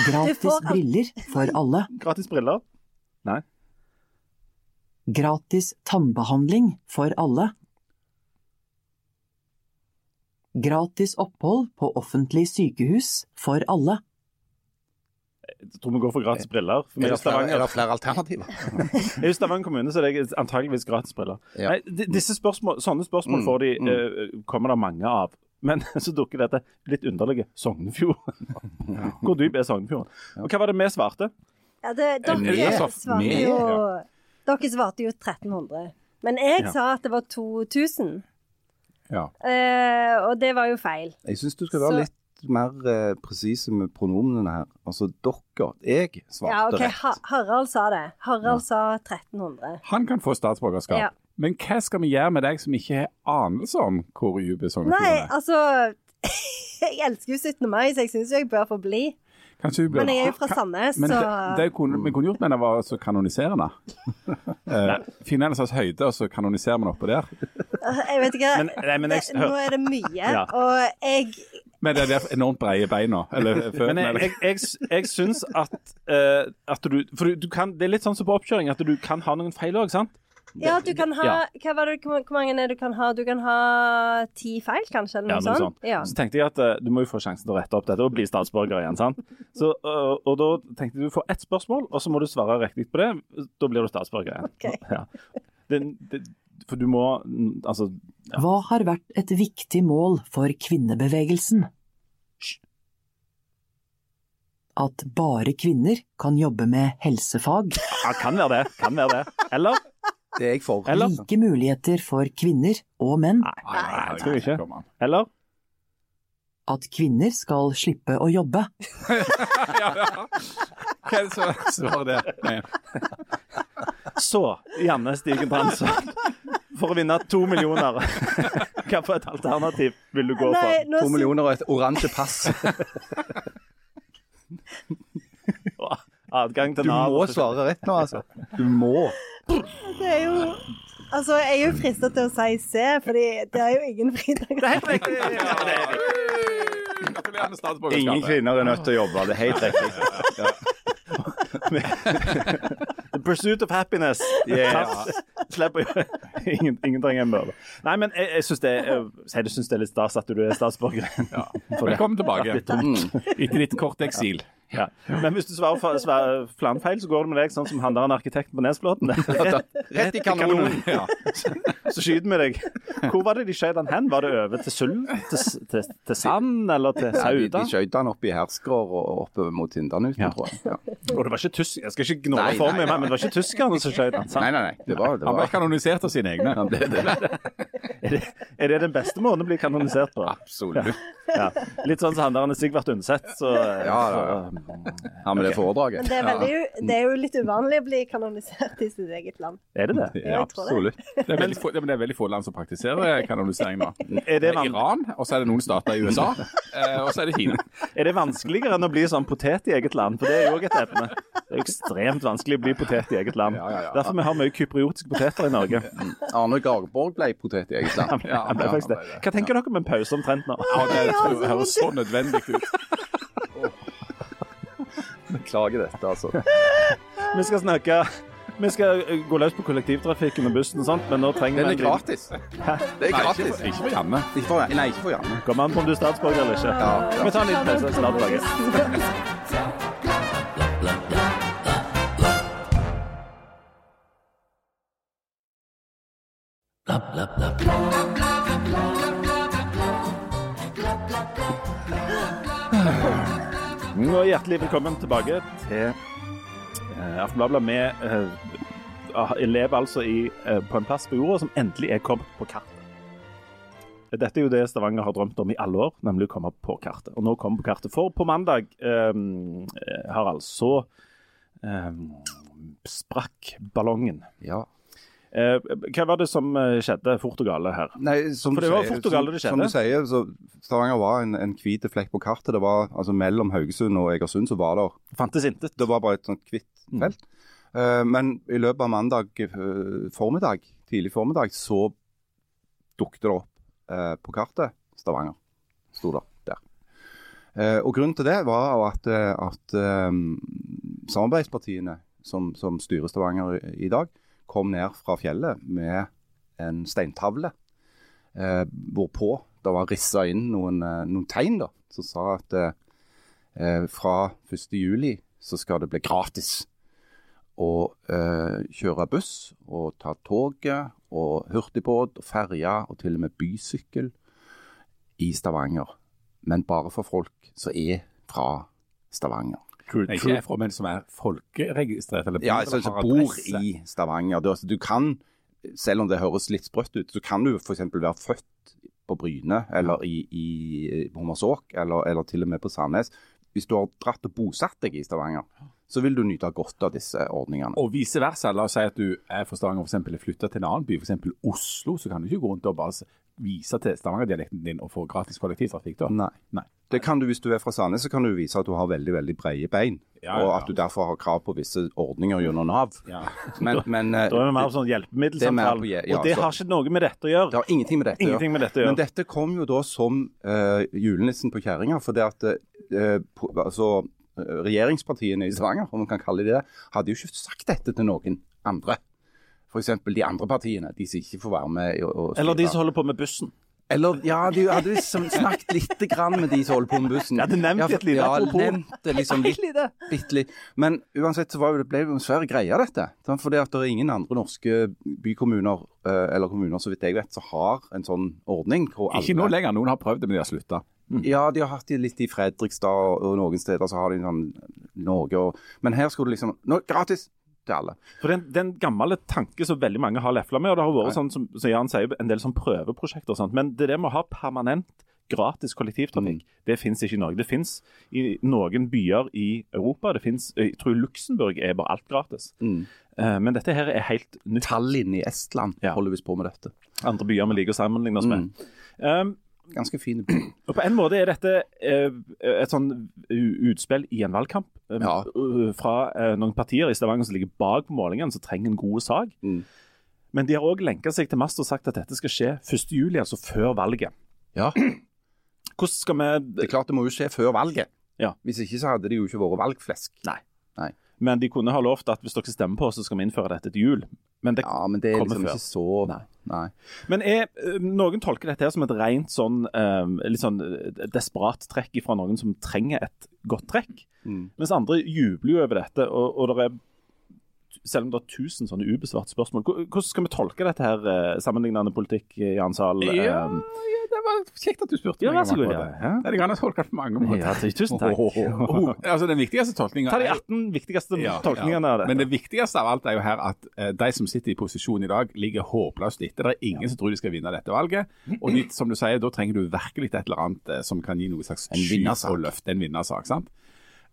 Gratis briller for alle. Gratis briller. Nei. Gratis tannbehandling for alle. Gratis opphold på offentlig sykehus for alle. Jeg tror vi går for gratis briller. For Er det flere, er det flere alternativer? I Stavanger kommune så er det antageligvis gratis briller. Ja. Nei, disse spørsmål, sånne spørsmål Mm, får de, mm. uh, kommer det mange av. Men så dukker dette litt underlige Sognefjorden. Hvor dyp er Sognefjorden? Og hva var det vi svarte? Ja, det, dere svarte jo Dere svarte jo 1300. Men jeg Ja. sa at det var 2000. Ja. Uh, og det var jo feil. Jeg syns du skal være Så- litt mer eh, presise med pronomenene her. Altså dere. Jeg svarte Ja, ok, rett. ha Harald sa det. Harald sa 1300. Han kan få statsborgerskap. Ja. Men hva skal vi gjøre med deg som ikke har anelse om hvor dyp Nei, Sognefjorden er? altså Jeg elsker jo 17. mai, så jeg syns jo jeg bør få bli. Men jeg er jo fra Sandnes, så det, det kunne, vi kunne gjort, men det var så kanoniserende. uh, finne en slags høyde, og så kanoniserer man oppå der. Jeg vet ikke Men- nei, men jeg- det, Nå er det mye, Ja. og jeg Men det er der enormt breie beina. Eller, føttene, Men jeg, jeg, jeg, jeg syns at, uh, at du For du, du kan, det er litt sånn som på oppkjøring, at du kan ha noen feil òg, sant? Ja, du kan ha Ja. Hva var det, hvor mange er det du kan ha? Du kan ha ti feil, kanskje? Eller Ja, noe noe sånt? sånt. Ja. Så tenkte jeg at uh, du må jo få sjansen til å rette opp dette og bli statsborger igjen. sant? Så, uh, og da tenkte jeg du får ett spørsmål, og så må du svare riktig på det. Da blir du statsborger igjen. Okay. Ja. Det, det, for du må Altså Altså Hva har vært et viktig mål for kvinnebevegelsen? At bare kvinner kan jobbe med helsefag. ja, Kan være det. Kan være det. Eller? Det er jeg for. Eller? Like muligheter for kvinner og menn. Nei, Nei, jeg tror ikke. Eller? At kvinner skal slippe å jobbe. ja, ja. Hva er det som svarer det? Nei. Så, Janne Stigen Brandsson. for å vinne to millioner, hva for et alternativ vil du gå Nei, for? To millioner og et oransje pass. Adgang til Du må svare rett nå, altså. Du må. Det er jo Altså, jeg er jo frista til å si C, fordi det er jo ingen statsborgerskapet. Ingen kvinner er nødt til å jobbe. Det er helt riktig. The pursuit of happiness. Yes. Slipp ingen, ingen trenger en møte. Nei, men jeg, jeg syns det, det er litt stas at du er statsborger. Ja. Velkommen tilbake etter ditt korte eksil. Ja. Men hvis du svarer, svarer flanfeil, så går det med deg sånn som han der arkitekten på Nesbråten. Rett i kanonen. Ja. Så skyter vi deg. Hvor var det de skjøt han hen? Var det over til Suld? Til, til, til Sand? Eller til Ja, de, Sauda? skjøt han opp i Hersker og oppover mot Tindernuten, Ja. tror jeg. Ja. Og det var ikke tysk... Jeg skal ikke gnåle for meg, men det var ikke tyskerne som skjøt han. sant? Nei, nei, nei. Det var, det Han ble var kanonisert av sine egne. Han ble det. Er det, er det den beste måten å bli kanonisert på? Absolutt. Ja. Litt sånn som han der Sigvart Undset. Så, Ja, ja, Ja, med det foredraget. Men det er, veldig, det er jo litt uvanlig å bli kanonisert i sitt eget land. Er det det? Ja, tror det. Det er veldig få, det er veldig få land som praktiserer kanonisering nå. Er det, Det er Iran, og så er det noen stater i USA, eh, og så er det Kina. er det vanskeligere enn å bli sånn potet i eget land? For det er jo òg et emne. Det er ekstremt vanskelig å bli potet i eget land. Ja, ja, ja. Derfor vi har mye kypriotiske poteter i Norge. Arne Garborg ble potet i eget land. Ja, Han ble faktisk det. Hva tenker dere om en pause omtrent nå? Ja, det tror jeg høres så nødvendig ut. Beklager dette, altså. Vi skal snakke Vi skal eh, gå løs på kollektivtrafikken og bussen og sånt, men nå trenger Den vi er en liten- gratis. Det er gratis. for, ikke for Janne. Nei, ikke for Janne. Kommer an på om du er statsborger eller ikke. Ja, ja. Vi tar en liten pause og snart tilbake. Og hjertelig velkommen tilbake til eh, Aftenbladet. Vi eh, lever altså i, eh, på en plass på jorda som endelig er kommet på kartet. Dette er jo det Stavanger har drømt om i alle år, nemlig å komme på kartet. Og nå kommer på kartet. For på mandag eh, altså så eh, sprakk ballongen. Ja. Eh, hva var det som eh, skjedde fort og gale her? Nei, som For det var fort og gale det som, som du sier, så Stavanger var en, en hvit flekk på kartet. Det var altså Mellom Haugesund og Egersund så var det Fantes intet. Det var bare et sånt hvitt Mm. felt. Eh, men i løpet av mandag uh, formiddag, tidlig formiddag, så dukket det opp uh, på kartet Stavanger. Sto det der. Og grunnen til det var at, at samarbeidspartiene som, som styrer Stavanger i, i dag, kom ned fra fjellet med en steintavle eh, hvorpå det var rissa inn noen, eh, noen tegn da, som sa at eh, fra 1. juli så skal det bli gratis å eh, kjøre buss og ta toget og hurtigbåt og ferje og til og med bysykkel i Stavanger. Men bare for folk som er fra Stavanger. Nei, ikke fra, men som er folkeregistrert. Eller Ja, eller altså bor i Stavanger. Du, altså, du kan, selv om det høres litt sprøtt ut, så kan du f.eks. være født på Bryne eller i, i Hommersåk eller, eller til og med på Sandnes. Hvis du har dratt og bosatt deg i Stavanger, så vil du nyte godt av disse ordningene. Og vice versa. La oss si at du er fra Stavanger og for flytter til en annen by, f.eks. Oslo. Så kan du ikke gå rundt og bare vise til Stavanger-dialekten din og få gratis kollektivtrafikk. da. Nei. Nei. Det kan du Hvis du er fra Sandnes, så kan du vise at du har veldig veldig brede bein. Ja, ja, Og at du derfor har krav på visse ordninger gjennom Nav. Ja. Men, men eh, Da er det mer sånn på sånn ja, og det så- har ikke noe med dette å gjøre. det har ingenting med dette gjøre. Ingenting med dette å Men dette kom jo da som uh, julenissen på kjerringa. For det at uh, altså, eh, regjeringspartiene i Stavanger, om man kan kalle det det, hadde jo ikke sagt dette til noen andre. F.eks. de andre partiene, de som ikke får være med. og, Eller de som holder på med bussen. Eller, ja, du hadde liksom snakket litt grann med de som holder på med bussen. Ja, det nevnte for- et lite ja, nevnt liksom litt, litt, litt. Men uansett så det ble det en svær greie, dette. For Fordi at det er ingen andre norske bykommuner, eh, eller kommuner så vidt jeg vet, som har en sånn ordning. hvor Ikke nå lenger. Noen har prøvd det, men de har slutta. Ja, de har hatt det litt i Fredrikstad, og, og noen steder så har de sånn Norge og Men her skulle det liksom Nå, gratis til alle. For det er en- det er en gammel tanke som veldig mange har lefla med, og det har vært sånn som, som Jan sier, en del sånn prøveprosjekter og sånt. Men det der med å ha permanent gratis kollektivtrafikk, det fins ikke i Norge. Det fins i noen byer i Europa. Det finnes, Jeg tror Luxembourg er bare alt gratis. Mm. Eh, Men dette her er helt nytt. Tallinn i Estland Ja. holder visst på med dette. Andre byer vi liker å sammenligne oss med. Um, Ganske fine by. Og På en måte er dette eh, et sånn utspill i en valgkamp eh, Ja. uh, fra eh, noen partier i Stavanger som ligger bak på målingene, som trenger en god sak. Mm. Men de har òg lenka seg til mast og sagt at dette skal skje 1.7, altså før valget. Ja, Hvordan skal vi det er klart det må jo skje før valget. Ja. Hvis ikke så hadde det jo ikke vært valgflesk. Nei. Nei. Men de kunne ha lovt at hvis dere stemmer på oss, så skal vi innføre dette til jul. Men det, Ja, men det er liksom før. ikke så Nei. Nei. Men er, eh, noen tolker dette her som et rent sånn, um, litt sånn eh, desperat trekk fra noen som trenger et godt trekk. Mm. Mens andre jubler jo over dette, og, og det er selv om det er tusen sånne ubesvarte spørsmål. Hvordan skal vi tolke dette her eh, sammenlignende politikk, Jan Sahl? Ja, Eh, ja, det var kjekt at du spurte Ja, meg vær så god. Ja. det. Ja. Ja, Det kan jeg tolke på mange måter. Ja, tusen takk. Oh, altså Den viktigste tolkninga Ta de 18 viktigste tolkningene av dette. Men det viktigste av alt er jo her at uh, de som sitter i posisjon i dag, ligger håpløst etter. Det er ingen som tror de skal vinne dette valget. Og de, som du sier, da trenger du virkelig et eller annet uh, som kan gi noe slags En skyt og løft. En vinnersak. sant?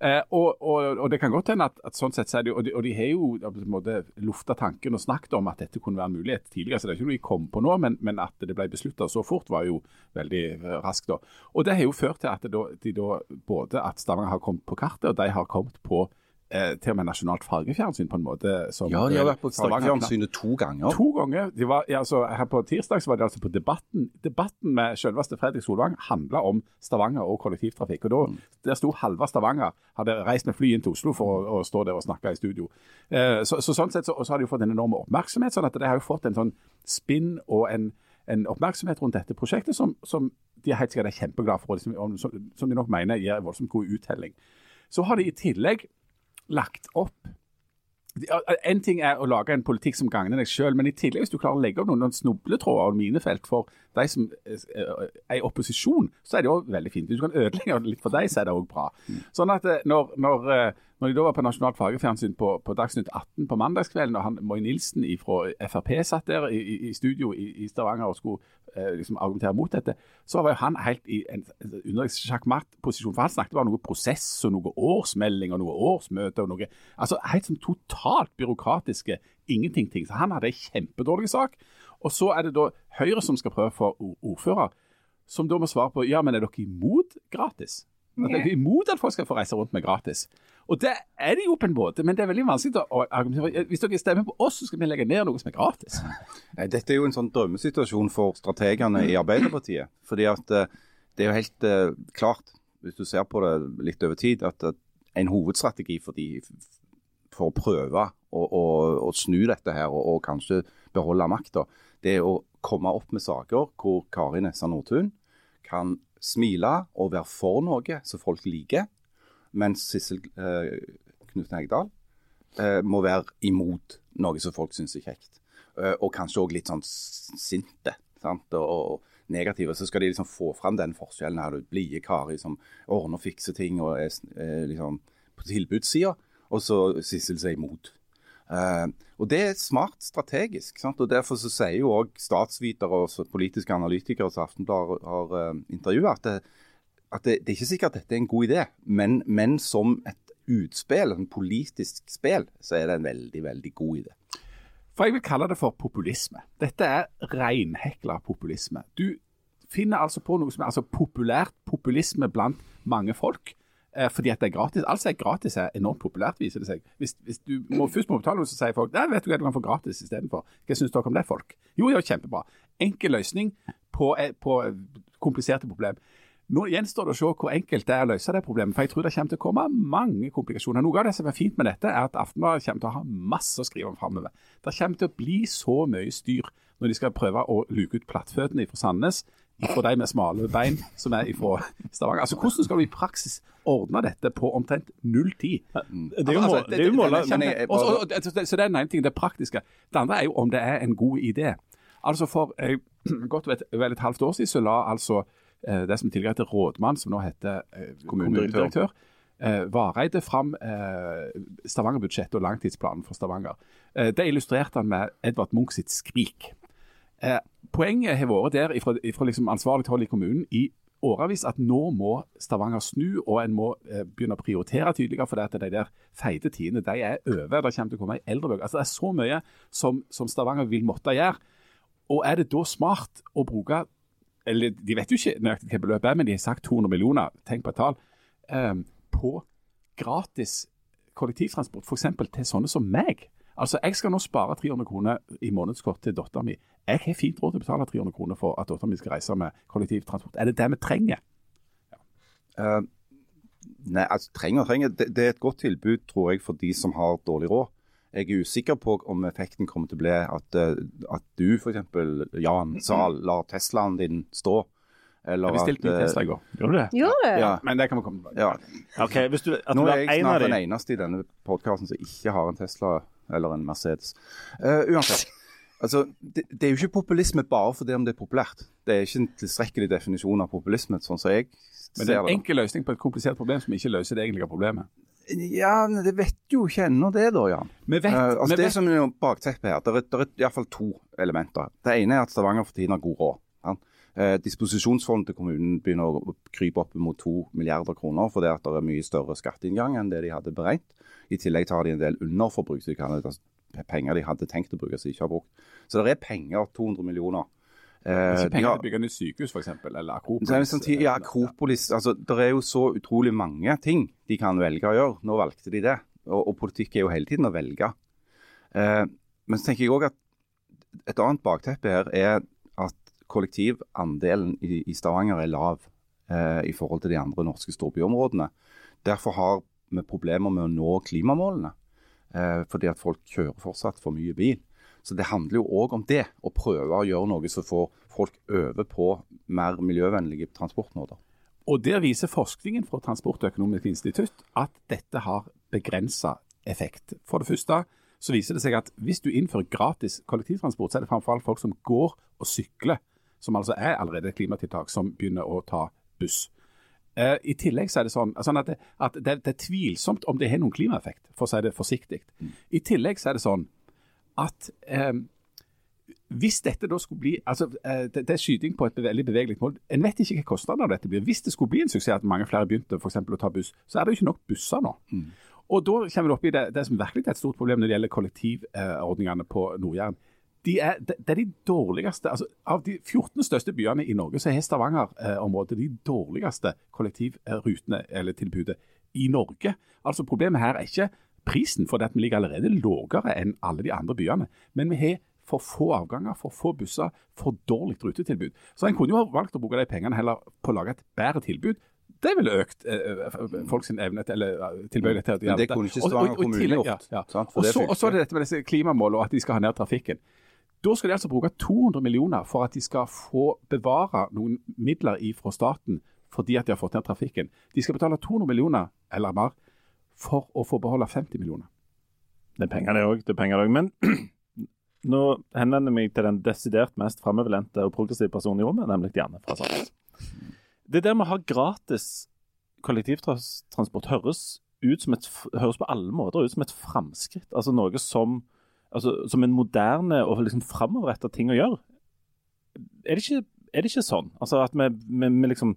Eh, og, og, og det kan godt hende at, at sånn sett så er det og de, og de har jo på en måte lufta tanken og snakket om at dette kunne være en mulighet tidligere. så Det er ikke noe de kom på nå, men, men at det ble beslutta så fort, var jo veldig eh, raskt. da. Og det har jo ført til at da, de da, både at Stavanger har kommet på kartet, og de har kommet på eh, til og med nasjonalt fargefjernsyn på en måte. Som, Ja, de har vært på Fargefjernsynet to ganger. To ganger. Var, ja, altså, her På tirsdag så var de altså på Debatten. Debatten med selveste Fredrik Solvang handla om Stavanger og kollektivtrafikk. og da, Der sto halve Stavanger, hadde reist med fly inn til Oslo for å, å stå der og snakke i studio. Eh, så, så Sånn sett så, så har de jo fått en enorm oppmerksomhet. sånn at de har jo fått en sånn spinn og en, en oppmerksomhet rundt dette prosjektet som, som de er helt sikkert er kjempeglade for, og som, som de nok mener gir voldsomt god uttelling. Så har de i tillegg lagt opp. En ting er å lage en politikk som gagner deg sjøl, men i tillegg hvis du klarer å legge opp noen, noen snubletråder og minefelt for de som eh, er i opposisjon, så er det òg veldig fint. Hvis du kan ødelegge litt for deg, så er det òg bra. Sånn at eh, når, når, eh, når de da var på Nasjonalt fagfjernsyn på, på Dagsnytt 18 på mandagskvelden, og han, Moi Nilsen fra Frp satt der i, i, i studio i, i Stavanger og skulle eh, liksom argumentere mot dette, så var jo han helt i en underlig sjakkmattposisjon. For han snakket bare om noe prosess og noe årsmelding og noe årsmøte og noe Altså helt sånn totalt byråkratiske ingenting-ting. Så han hadde ei kjempedårlig sak. Og så er det da Høyre som skal prøve for ordfører, som da må svare på ja, men er dere imot gratis? At dere er imot at folk skal få reise rundt med gratis? Og det er de jo på en måte, men det er veldig vanskelig å argumentere. Hvis dere stemmer på oss, så skal vi legge ned noe som er gratis. Nei, Dette er jo en sånn drømmesituasjon for strategene i Arbeiderpartiet. Fordi at eh, det er jo helt eh, klart, hvis du ser på det litt over tid, at en hovedstrategi for de for å prøve å, å, å snu dette her og, og kanskje beholde makta, det er å komme opp med saker hvor Kari Nessa Nordtun kan smile og være for noe som folk liker, mens Sissel eh, Knutsen Hegdal eh, må være imot noe som folk syns er kjekt. Eh, og kanskje òg litt sånn sinte sant? Og, og negative. Så skal de liksom få fram den forskjellen. Her du blide Kari som ordner og fikser ting og er s- eh, liksom på tilbudssida, og så Sissel som er imot. Eh, og Det er smart strategisk. Sant? og Derfor så sier jo òg statsvitere og politiske analytikere som Aftenbladet har uh, intervjua, at, det, at det, det er ikke sikkert at dette er en god idé, men, men som et utspill, en politisk spill, så er det en veldig, veldig god idé. For jeg vil kalle det for populisme. Dette er reinhekla populisme. Du finner altså på noe som er altså populært populisme blant mange folk. Eh, fordi at det er gratis. Alt som er gratis er enormt populært, viser det seg. Hvis, hvis du må, først må betale noe, så sier folk nei, vet du hva du kan få gratis istedenfor. Hva syns dere om det, folk? Jo, ja, kjempebra. Enkel løsning på, eh, på eh, kompliserte problem. Nå gjenstår det å se hvor enkelt det er å løse det problemet. For jeg tror det kommer til å komme mange komplikasjoner. Noe av det som er fint med dette, er at Aftenbladet kommer til å ha masse å skrive om framover. Det kommer til å bli så mye styr når de skal prøve å luke ut plattføttene fra Sandnes, fra de med smale bein som er fra Stavanger. Altså, Hvordan skal du i praksis ordne dette på omtrent null tid? Det er jo Altså, det er jo målet. og- og- og- så- det er den ene ting, det praktiske. Det andre er jo om det er en god idé. Altså For eh, godt vel et, vel et halvt år siden så la altså det som tidligere het rådmann, som nå heter eh, Kommunedirektør. eh, Vareide fram eh, Stavanger-budsjettet og langtidsplanen for Stavanger. Eh, det illustrerte han med Edvard Munch sitt 'Skrik'. Eh, poenget har vært der ifra, ifra liksom ansvarlig hold i kommunen i årevis at nå må Stavanger snu, og en må eh, begynne å prioritere tydeligere, for det at de der feite tidene de er over. Det kommer til å komme ei eldrebølge. Altså, det er så mye som, som Stavanger vil måtte gjøre. Og er det da smart å bruke eller De vet jo ikke nøyaktig hva beløpet er, men de har sagt 200 millioner, tenk på et tall, um, på gratis kollektivtransport, f.eks. til sånne som meg. Altså, Jeg skal nå spare 300 kroner i månedskort til dattera mi. Jeg har fint råd til å betale 300 kroner for at dattera mi skal reise med kollektivtransport. Er det det vi trenger? Eh, nei, altså trenger trenger. Det, det er et godt tilbud, tror jeg, for de som har dårlig råd. Jeg er usikker på om effekten kommer til å bli at, eh, at du f.eks. Jan Zahl lar Teslaen din stå. Eller Jeg bestilte min Tesla i går. Gjorde du det? Gjorde det? Ja, Men det kan vi komme tilbake ja. Okay, hvis du, at Nå du er jeg snart den eneste i denne podkasten som ikke har en Tesla eller en Mercedes. Uh, uansett. Altså, det, det er jo ikke populisme bare fordi om det er populært. Det er ikke en tilstrekkelig definisjon av populisme, sånn som jeg Men det ser er en enkel løsning på et komplisert problem som ikke løser det egentlige problemet. Ja, det vet jo ikke ennå det, da, Jan. Vi vet, uh, altså vi det vet som er bakteppet her, det er, det er iallfall to elementer. Det ene er at Stavanger for tiden har god råd. Ja? Eh, disposisjonsfondet til kommunen begynner å krype opp mot to milliarder kroner fordi at det er mye større skatteinngang enn det de hadde beregnet. I tillegg tar de en del underforbruk, så de kan, altså, penger de hadde tenkt å bruke som de ikke har brukt. Så det er penger, 200 millioner. Eh, ikke penger til å bygge nytt sykehus, f.eks. Eller Akropolis. samtidig, ja, Akropolis altså, Det er jo så utrolig mange ting de kan velge å gjøre. Nå valgte de det. Og, og politikk er jo hele tiden å velge. Eh, men så tenker jeg òg at et annet bakteppe her er at kollektivandelen i, i Stavanger er lav eh, i forhold til de andre norske storbyområdene. Derfor har vi problemer med å nå klimamålene. Eh, fordi at folk kjører fortsatt for mye bil. Så det handler jo òg om det. Å prøve å gjøre noe som får folk over på mer miljøvennlige transportmåter. Og Der viser forskningen fra Transportøkonomisk institutt at dette har begrensa effekt. For det første så viser det seg at hvis du innfører gratis kollektivtransport, så er det framfor alt folk som går og sykler, som altså er allerede klimatiltak, som begynner å ta buss. Eh, I tillegg så er det sånn, sånn at, det, at det, det er tvilsomt om det har noen klimaeffekt, for å si det forsiktig. I tillegg så er det sånn at eh, hvis dette da skulle bli altså eh, det, det er skyting på et veldig bevegelig mål. En vet ikke hva kostnadene av dette blir. Hvis det skulle bli en suksess at mange flere begynte for eksempel, å ta buss, så er det jo ikke nok busser nå. Og da kommer vi opp i det, det som virkelig er et stort problem når det gjelder kollektivordningene på Nord-Jæren. De er, det, er de dårligste altså Av de 14 største byene i Norge, så har Stavanger-området de dårligste kollektivrutene eller tilbudet i Norge. Altså Problemet her er ikke prisen, for vi ligger allerede lavere enn alle de andre byene. Men vi har for få avganger, for få busser, for dårlig rutetilbud. Så en kunne jo ha valgt å bruke de pengene heller på å lage et bedre tilbud. Det ville økt eh, folks evne til, eller eh, tilbøyelighet til å gjøre det Det kunne ikke Stavanger kommune gjort, Ja, ja. Og så er det dette med disse klimamålene og at de skal ha ned trafikken. Da skal de altså bruke 200 millioner for at de skal få bevare noen midler fra staten fordi at de har fått ned trafikken. De skal betale 200 millioner eller mer for å få beholde 50 millioner. Det er penger, det òg. Det er penger, det òg. Men nå henvender jeg meg til den desidert mest framoverlente og progressive personen i rommet, nemlig Janne fra Sandnes. Det der med å ha gratis kollektivtransport høres, ut som et, høres på alle måter ut som et framskritt. Altså noe som, altså, som en moderne og liksom framoverretta ting å gjøre. Er det ikke, er det ikke sånn? Altså at vi, vi, vi liksom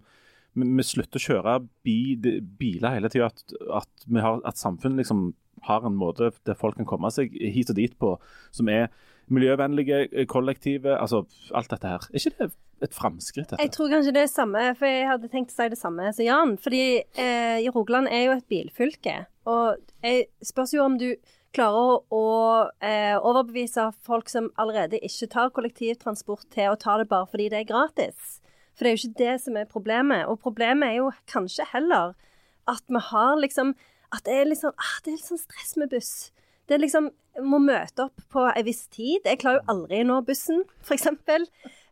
vi, slutter å kjøre bi, de, biler hele tida. At, at, at samfunnet liksom har en måte der folk kan komme seg hit og dit på, som er miljøvennlige, kollektive, altså alt dette her. Er ikke det et framskritt. Jeg tror kanskje det er samme, for jeg hadde tenkt å si det samme som Jan. Fordi eh, Rogaland er jo et bilfylke. Og jeg spørs jo om du klarer å eh, overbevise folk som allerede ikke tar kollektivtransport, til å ta det bare fordi det er gratis. For det er jo ikke det som er problemet. Og problemet er jo kanskje heller at vi har liksom At det er litt sånn, ah, det er litt sånn stress med buss. Det er liksom Må møte opp på en viss tid. Jeg klarer jo aldri å nå bussen, f.eks.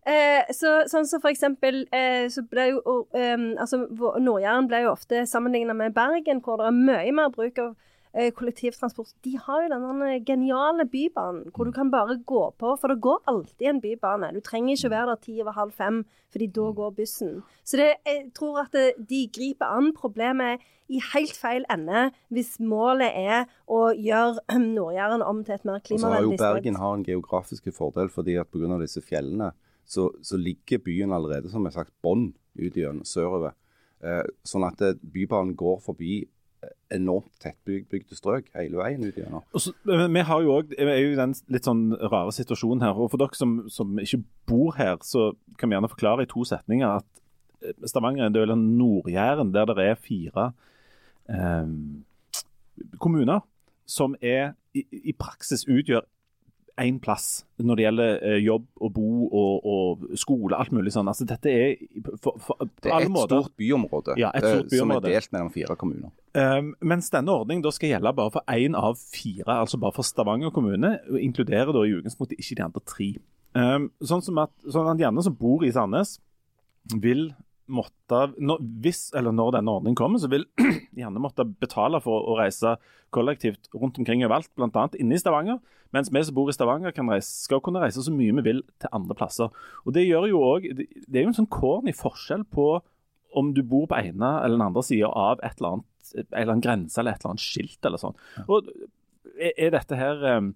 Eh, så, sånn som for eksempel eh, så ble jo eh, altså, Nord-Jæren ble jo ofte sammenligna med Bergen, hvor det er mye mer bruk av kollektivtransport. De har jo denne geniale bybanen hvor du kan bare gå på, for det går alltid en bybane. Du trenger ikke være der ti over halv fem, fordi da går bussen. Så det, jeg tror at det, de griper an problemet i helt feil ende hvis målet er å gjøre Nord-Jæren om til et mer har jo Bergen har en geografisk fordel fordi at pga. disse fjellene, så, så ligger byen allerede som jeg har sagt, bånn ut gjennom sørover. Eh, sånn at eh, bybanen går forbi eh, enormt tettbygde strøk hele veien ut gjennom. Vi har jo også, er jo i den litt sånn rare situasjonen her. og For dere som, som ikke bor her, så kan vi gjerne forklare i to setninger at eh, Stavanger er en del av Nord-Jæren, der det er fire eh, kommuner som er, i, i praksis utgjør én plass når det gjelder eh, jobb og bo og, og skole, alt mulig sånn. Altså Dette er for, for, på Det er et måter stort byområde, Ja, et eh, stort byområde. som er delt mellom fire kommuner. Um, mens denne ordningen da skal gjelde bare for én av fire, altså bare for Stavanger kommune. og Inkluderer da i utgangspunktet ikke de andre tre. Um, sånn, som at, sånn at gjerne som bor i Sandnes, vil måtte når, hvis, eller når denne ordningen kommer, så vil gjerne måtte betale for å reise kollektivt rundt omkring overalt, bl.a. inne i Stavanger. Mens vi som bor i Stavanger kan reise, skal kunne reise så mye vi vil til andre plasser. Og Det gjør jo også, det, er jo en sånn corny forskjell på om du bor på ene eller den andre sida av et eller annet, en eller annen grense eller et eller annet skilt eller sånn. Og er, dette her um,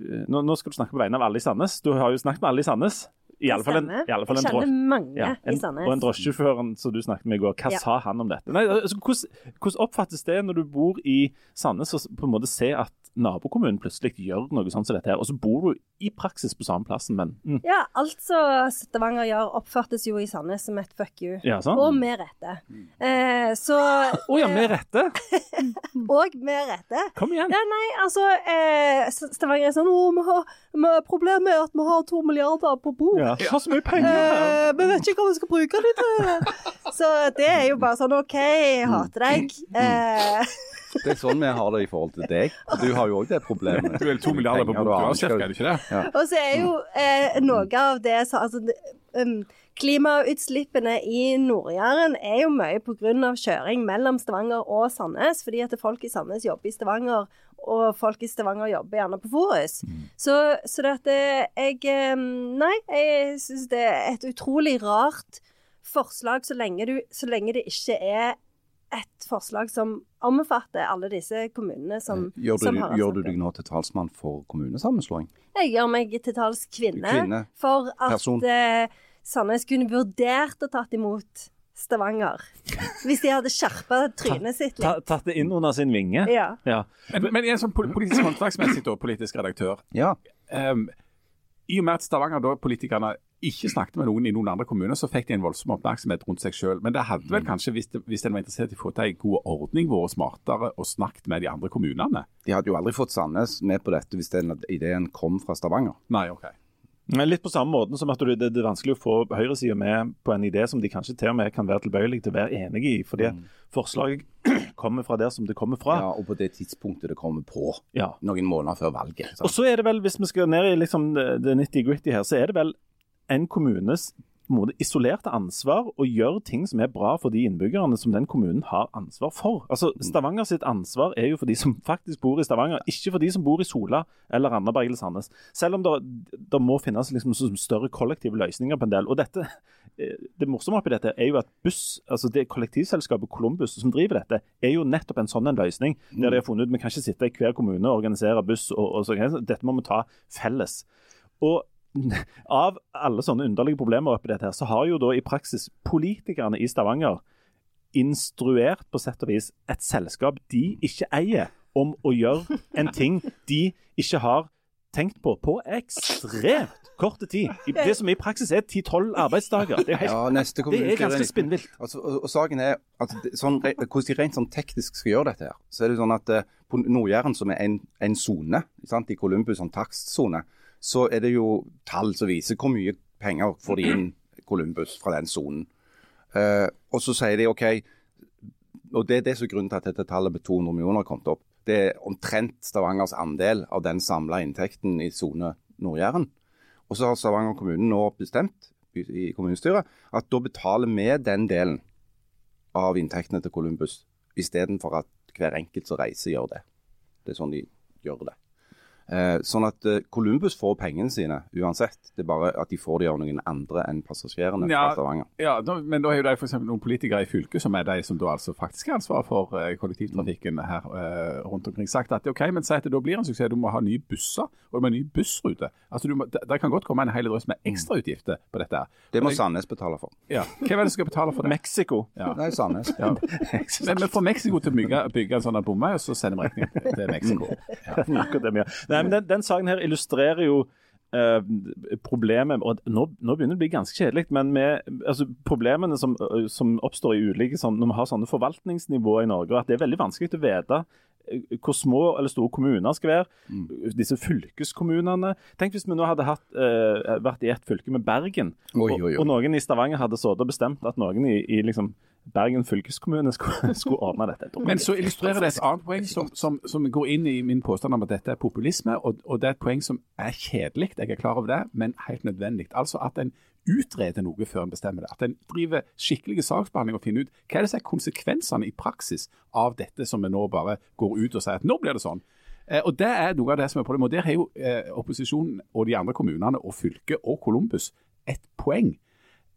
nå, nå skal du snakke på vegne av alle i Sandnes. Du har jo snakket med alle i Sandnes. I alle fall en, i alle fall en jeg kjenner mange Ja, en, i Sandnes. og en drosjesjåføren som du snakket med i går, hva Ja. sa han om dette? Nei, altså, hvordan, hvordan oppfattes det når du bor i Sandnes og på en måte ser at nabokommunen plutselig gjør noe sånt som dette her, og så bor du i praksis på samme plassen, men mm, Ja, alt som Stavanger gjør, oppfattes jo i Sandnes som et fuck you. Ja, sånn. Og med rette. Eh, så Å ja, med rette! Og med rette. Kom igjen! Ja, nei, altså eh, Stavanger er sånn Å, vi har, vi, problemet er at vi har to milliarder på bord. Ja, har så mye penger! Eh, vi vet ikke hva vi skal bruke det til. Så det er jo bare sånn OK, jeg hater deg. Eh, Det er sånn vi har det i forhold til deg. Du har jo òg det problemet. Du er to milliarder på boka, cirka, er det ikke det? og så er jo eh, noe av det så, altså, um, Klimautslippene i Nord-Jæren er jo mye pga. kjøring mellom Stavanger og Sandnes. Fordi at folk i Sandnes jobber i Stavanger, og folk i Stavanger jobber gjerne på Forus. Så, så det jeg eh, Nei, jeg syns det er et utrolig rart forslag så lenge, du, så lenge det ikke er et forslag som omfatter alle disse kommunene som, Gjør du, som har gjør du deg nå til talsmann for kommunesammenslåing? Jeg gjør meg til tals kvinne, for at eh, Sandnes kunne vurdert å tatt imot Stavanger. Hvis de hadde skjerpa trynet sitt Ta, litt. tatt det inn under sin vinge. Ja. Ja. Men, men en sånn politisk håndverksmessig, da, politisk redaktør Ja. Um, I og med at Stavanger, da politikerne ikke snakket med noen i noen andre kommuner, så fikk de en voldsom oppmerksomhet rundt seg selv. Men det hadde vel kanskje, hvis, det, hvis en var interessert i å få til en god ordning, vært smartere og snakket med de andre kommunene? De hadde jo aldri fått Sandnes med på dette hvis den ideen kom fra Stavanger. Nei, OK. Men Litt på samme måten som at det, det er vanskelig å få høyresida med på en idé som de kanskje til og med kan være tilbøyelige til å være enige i, fordi mm. forslaget kommer fra der som det kommer fra. Ja, Og på det tidspunktet det kommer på, Ja. noen måneder før valget. Og så er det vel, hvis vi skal ned i liksom det, det nitty-gritty her, så er det vel en kommunes isolerte ansvar å gjøre ting som er bra for de innbyggerne som den kommunen har ansvar for. Altså, Stavanger sitt ansvar er jo for de som faktisk bor i Stavanger, ikke for de som bor i Sola eller Randaberg eller Sandnes. Selv om det, det må finnes liksom større kollektive løsninger på en del. Og dette, eh, Det morsomme oppi dette er jo at buss, altså det kollektivselskapet Columbus som driver dette, er jo nettopp en sånn en løsning. Der de har funnet ut vi kan ikke sitte i hver kommune og organisere buss. og, og så, Dette må vi ta felles. Og av alle sånne underlige problemer oppi dette, her, så har jo da i praksis politikerne i Stavanger instruert på sett og vis et selskap de ikke eier, om å gjøre en ting de ikke har tenkt på på ekstremt kort tid. Det som i praksis er 10-12 arbeidsdager. Det er, helt, Ja, neste det er ganske spinnvilt. Altså, og, og saken er at sånn, hvordan de rent sånn teknisk skal gjøre dette her, så er det sånn at eh, på Nord-Jæren, som er en, en sone, i Columbus, sånn takstsone, så er det jo tall som viser hvor mye penger får de inn Columbus fra den sonen. Uh, og så sier de OK, og det det er grunnen til at dette tallet med 200 millioner har kommet opp. Det er omtrent Stavangers andel av den samla inntekten i sone Nord-Jæren. Og så har Stavanger kommune nå bestemt i kommunestyret at da betaler vi den delen av inntektene til Columbus, istedenfor at hver enkelt som reiser, gjør det. Det er sånn de gjør det. Eh, sånn at eh, Columbus får pengene sine uansett. Det er bare at de får de av noen andre enn passasjerene Ja. fra Stavanger. Ja, da, Men da er jo det eksempel noen politikere i fylket som er de som da altså faktisk har ansvar for eh, kollektivtrafikken her eh, rundt omkring, sagt at OK, men si at det da blir en suksess. Du må ha nye busser og du må ha ny bussrute. Altså, du må, det, kan godt komme en hel drøss med ekstrautgifter på dette. her. Det må Sandnes betale for. Ja. Hvem er det som skal betale for det? Mexico. Ja. Nei, Sandnes. Ja. Men vi får Mexico til å bygge, bygge en sånn bomme, og så sender vi regningen til Mexico. Ja. Nei, men den, den saken her illustrerer jo eh, problemet og nå, nå begynner det å bli ganske kjedelig, men med, altså, problemene som, som oppstår i ulike sånn, når vi har sånne forvaltningsnivåer i Norge, og at det er veldig vanskelig å vite eh, hvor små eller store kommuner skal være. Mm. Disse fylkeskommunene. Tenk hvis vi nå hadde hatt, eh, vært i et fylke med Bergen, Oi, og, oi, oi. og noen i Stavanger hadde sittet og bestemt at noen i, i liksom Bergen fylkeskommune skulle, skulle ordne dette. Men så illustrerer det et annet poeng som, som, som går inn i min påstand om at dette er populisme. Og, og det er et poeng som er kjedelig, jeg er klar over det, men helt nødvendig. Altså at en utreder noe før en bestemmer det. At en driver skikkelig saksbehandling og finner ut hva er det som er konsekvensene i praksis av dette som vi nå bare går ut og sier at nå blir det sånn. Eh, og Det er noe av det som er problemet. Og Der har jo eh, opposisjonen og de andre kommunene og fylket og Columbus et poeng.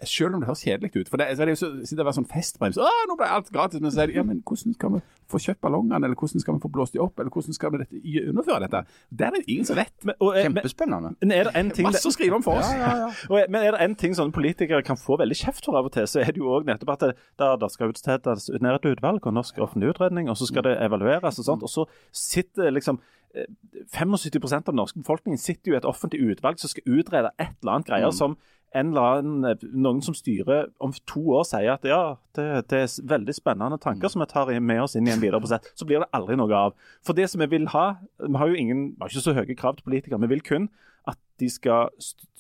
Selv om det høres kjedelig ut. For det, så er det jo så, det var sånn festbrems. Å, nå ble alt gratis. Men så er det, ja, men hvordan skal vi få kjøpt ballongene, eller hvordan skal vi få blåst de opp, eller hvordan skal vi dette, underføre dette? Det er det ingen som vet. Men, og, eh, Kjempespennende. men er det en ting Masse å skrive om for oss. Og, men er det en ting sånne politikere kan få veldig kjeft for av og til, så er det jo òg nettopp at det, der, der skal utstedes ned et utvalg og norsk offentlig utredning, og så skal det evalueres og sånt. Og så sitter liksom eh, 75% av den norske befolkningen sitter jo i et offentlig utvalg som skal utrede et eller annet greier som en eller annen, noen som styrer om to år sier at ja, det, det er veldig spennende tanker som vi tar med oss inn i en videre prosess, så blir det aldri noe av. For det som vi vil ha Vi har jo ingen, vi har ikke så høye krav til politikere. Vi vil kun at de skal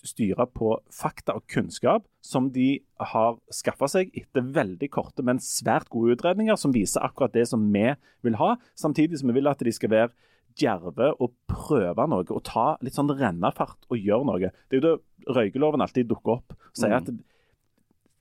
styre på fakta og kunnskap som de har skaffa seg etter veldig korte, men svært gode utredninger som viser akkurat det som vi vil ha, samtidig som vi vil at de skal være djerve og prøve noe og ta litt sånn rennefart og gjøre noe. Det er jo da røykeloven alltid dukker opp og sier at det,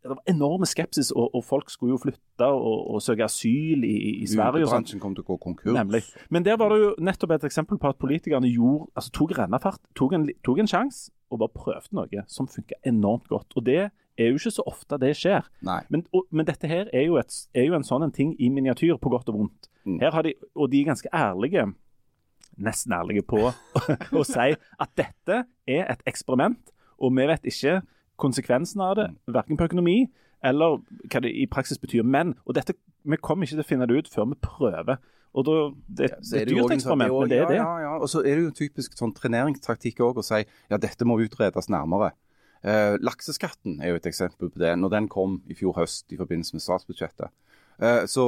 det var enorme skepsis, og, og folk skulle jo flytte og, og søke asyl i, i- Sverige. og sånt. Utebransjen kom til å gå konkurs. Nemlig. Men der var det jo nettopp et eksempel på at politikerne gjorde, altså tok rennefart, tok en, tok en sjanse og bare prøvde noe som funka enormt godt. Og det er jo ikke så ofte det skjer. Men, og, men dette her er jo, et, er jo en sånn en ting i miniatyr, på godt og vondt. Mm. Her har de, og de er ganske ærlige, nesten ærlige på å si at dette er et eksperiment, og vi vet ikke konsekvensen av det, verken på økonomi eller hva det i praksis betyr. Men, og dette, vi kommer ikke til å finne det ut før vi prøver. Og da, det, Så det er et dyrt sånn- eksperiment, men det er det. Ja, ja, ja. Og så er det jo typisk sånn treneringstaktikk òg å si ja, dette må utredes nærmere. Eh, lakseskatten er jo et eksempel på det. Når den kom i fjor høst i forbindelse med statsbudsjettet, så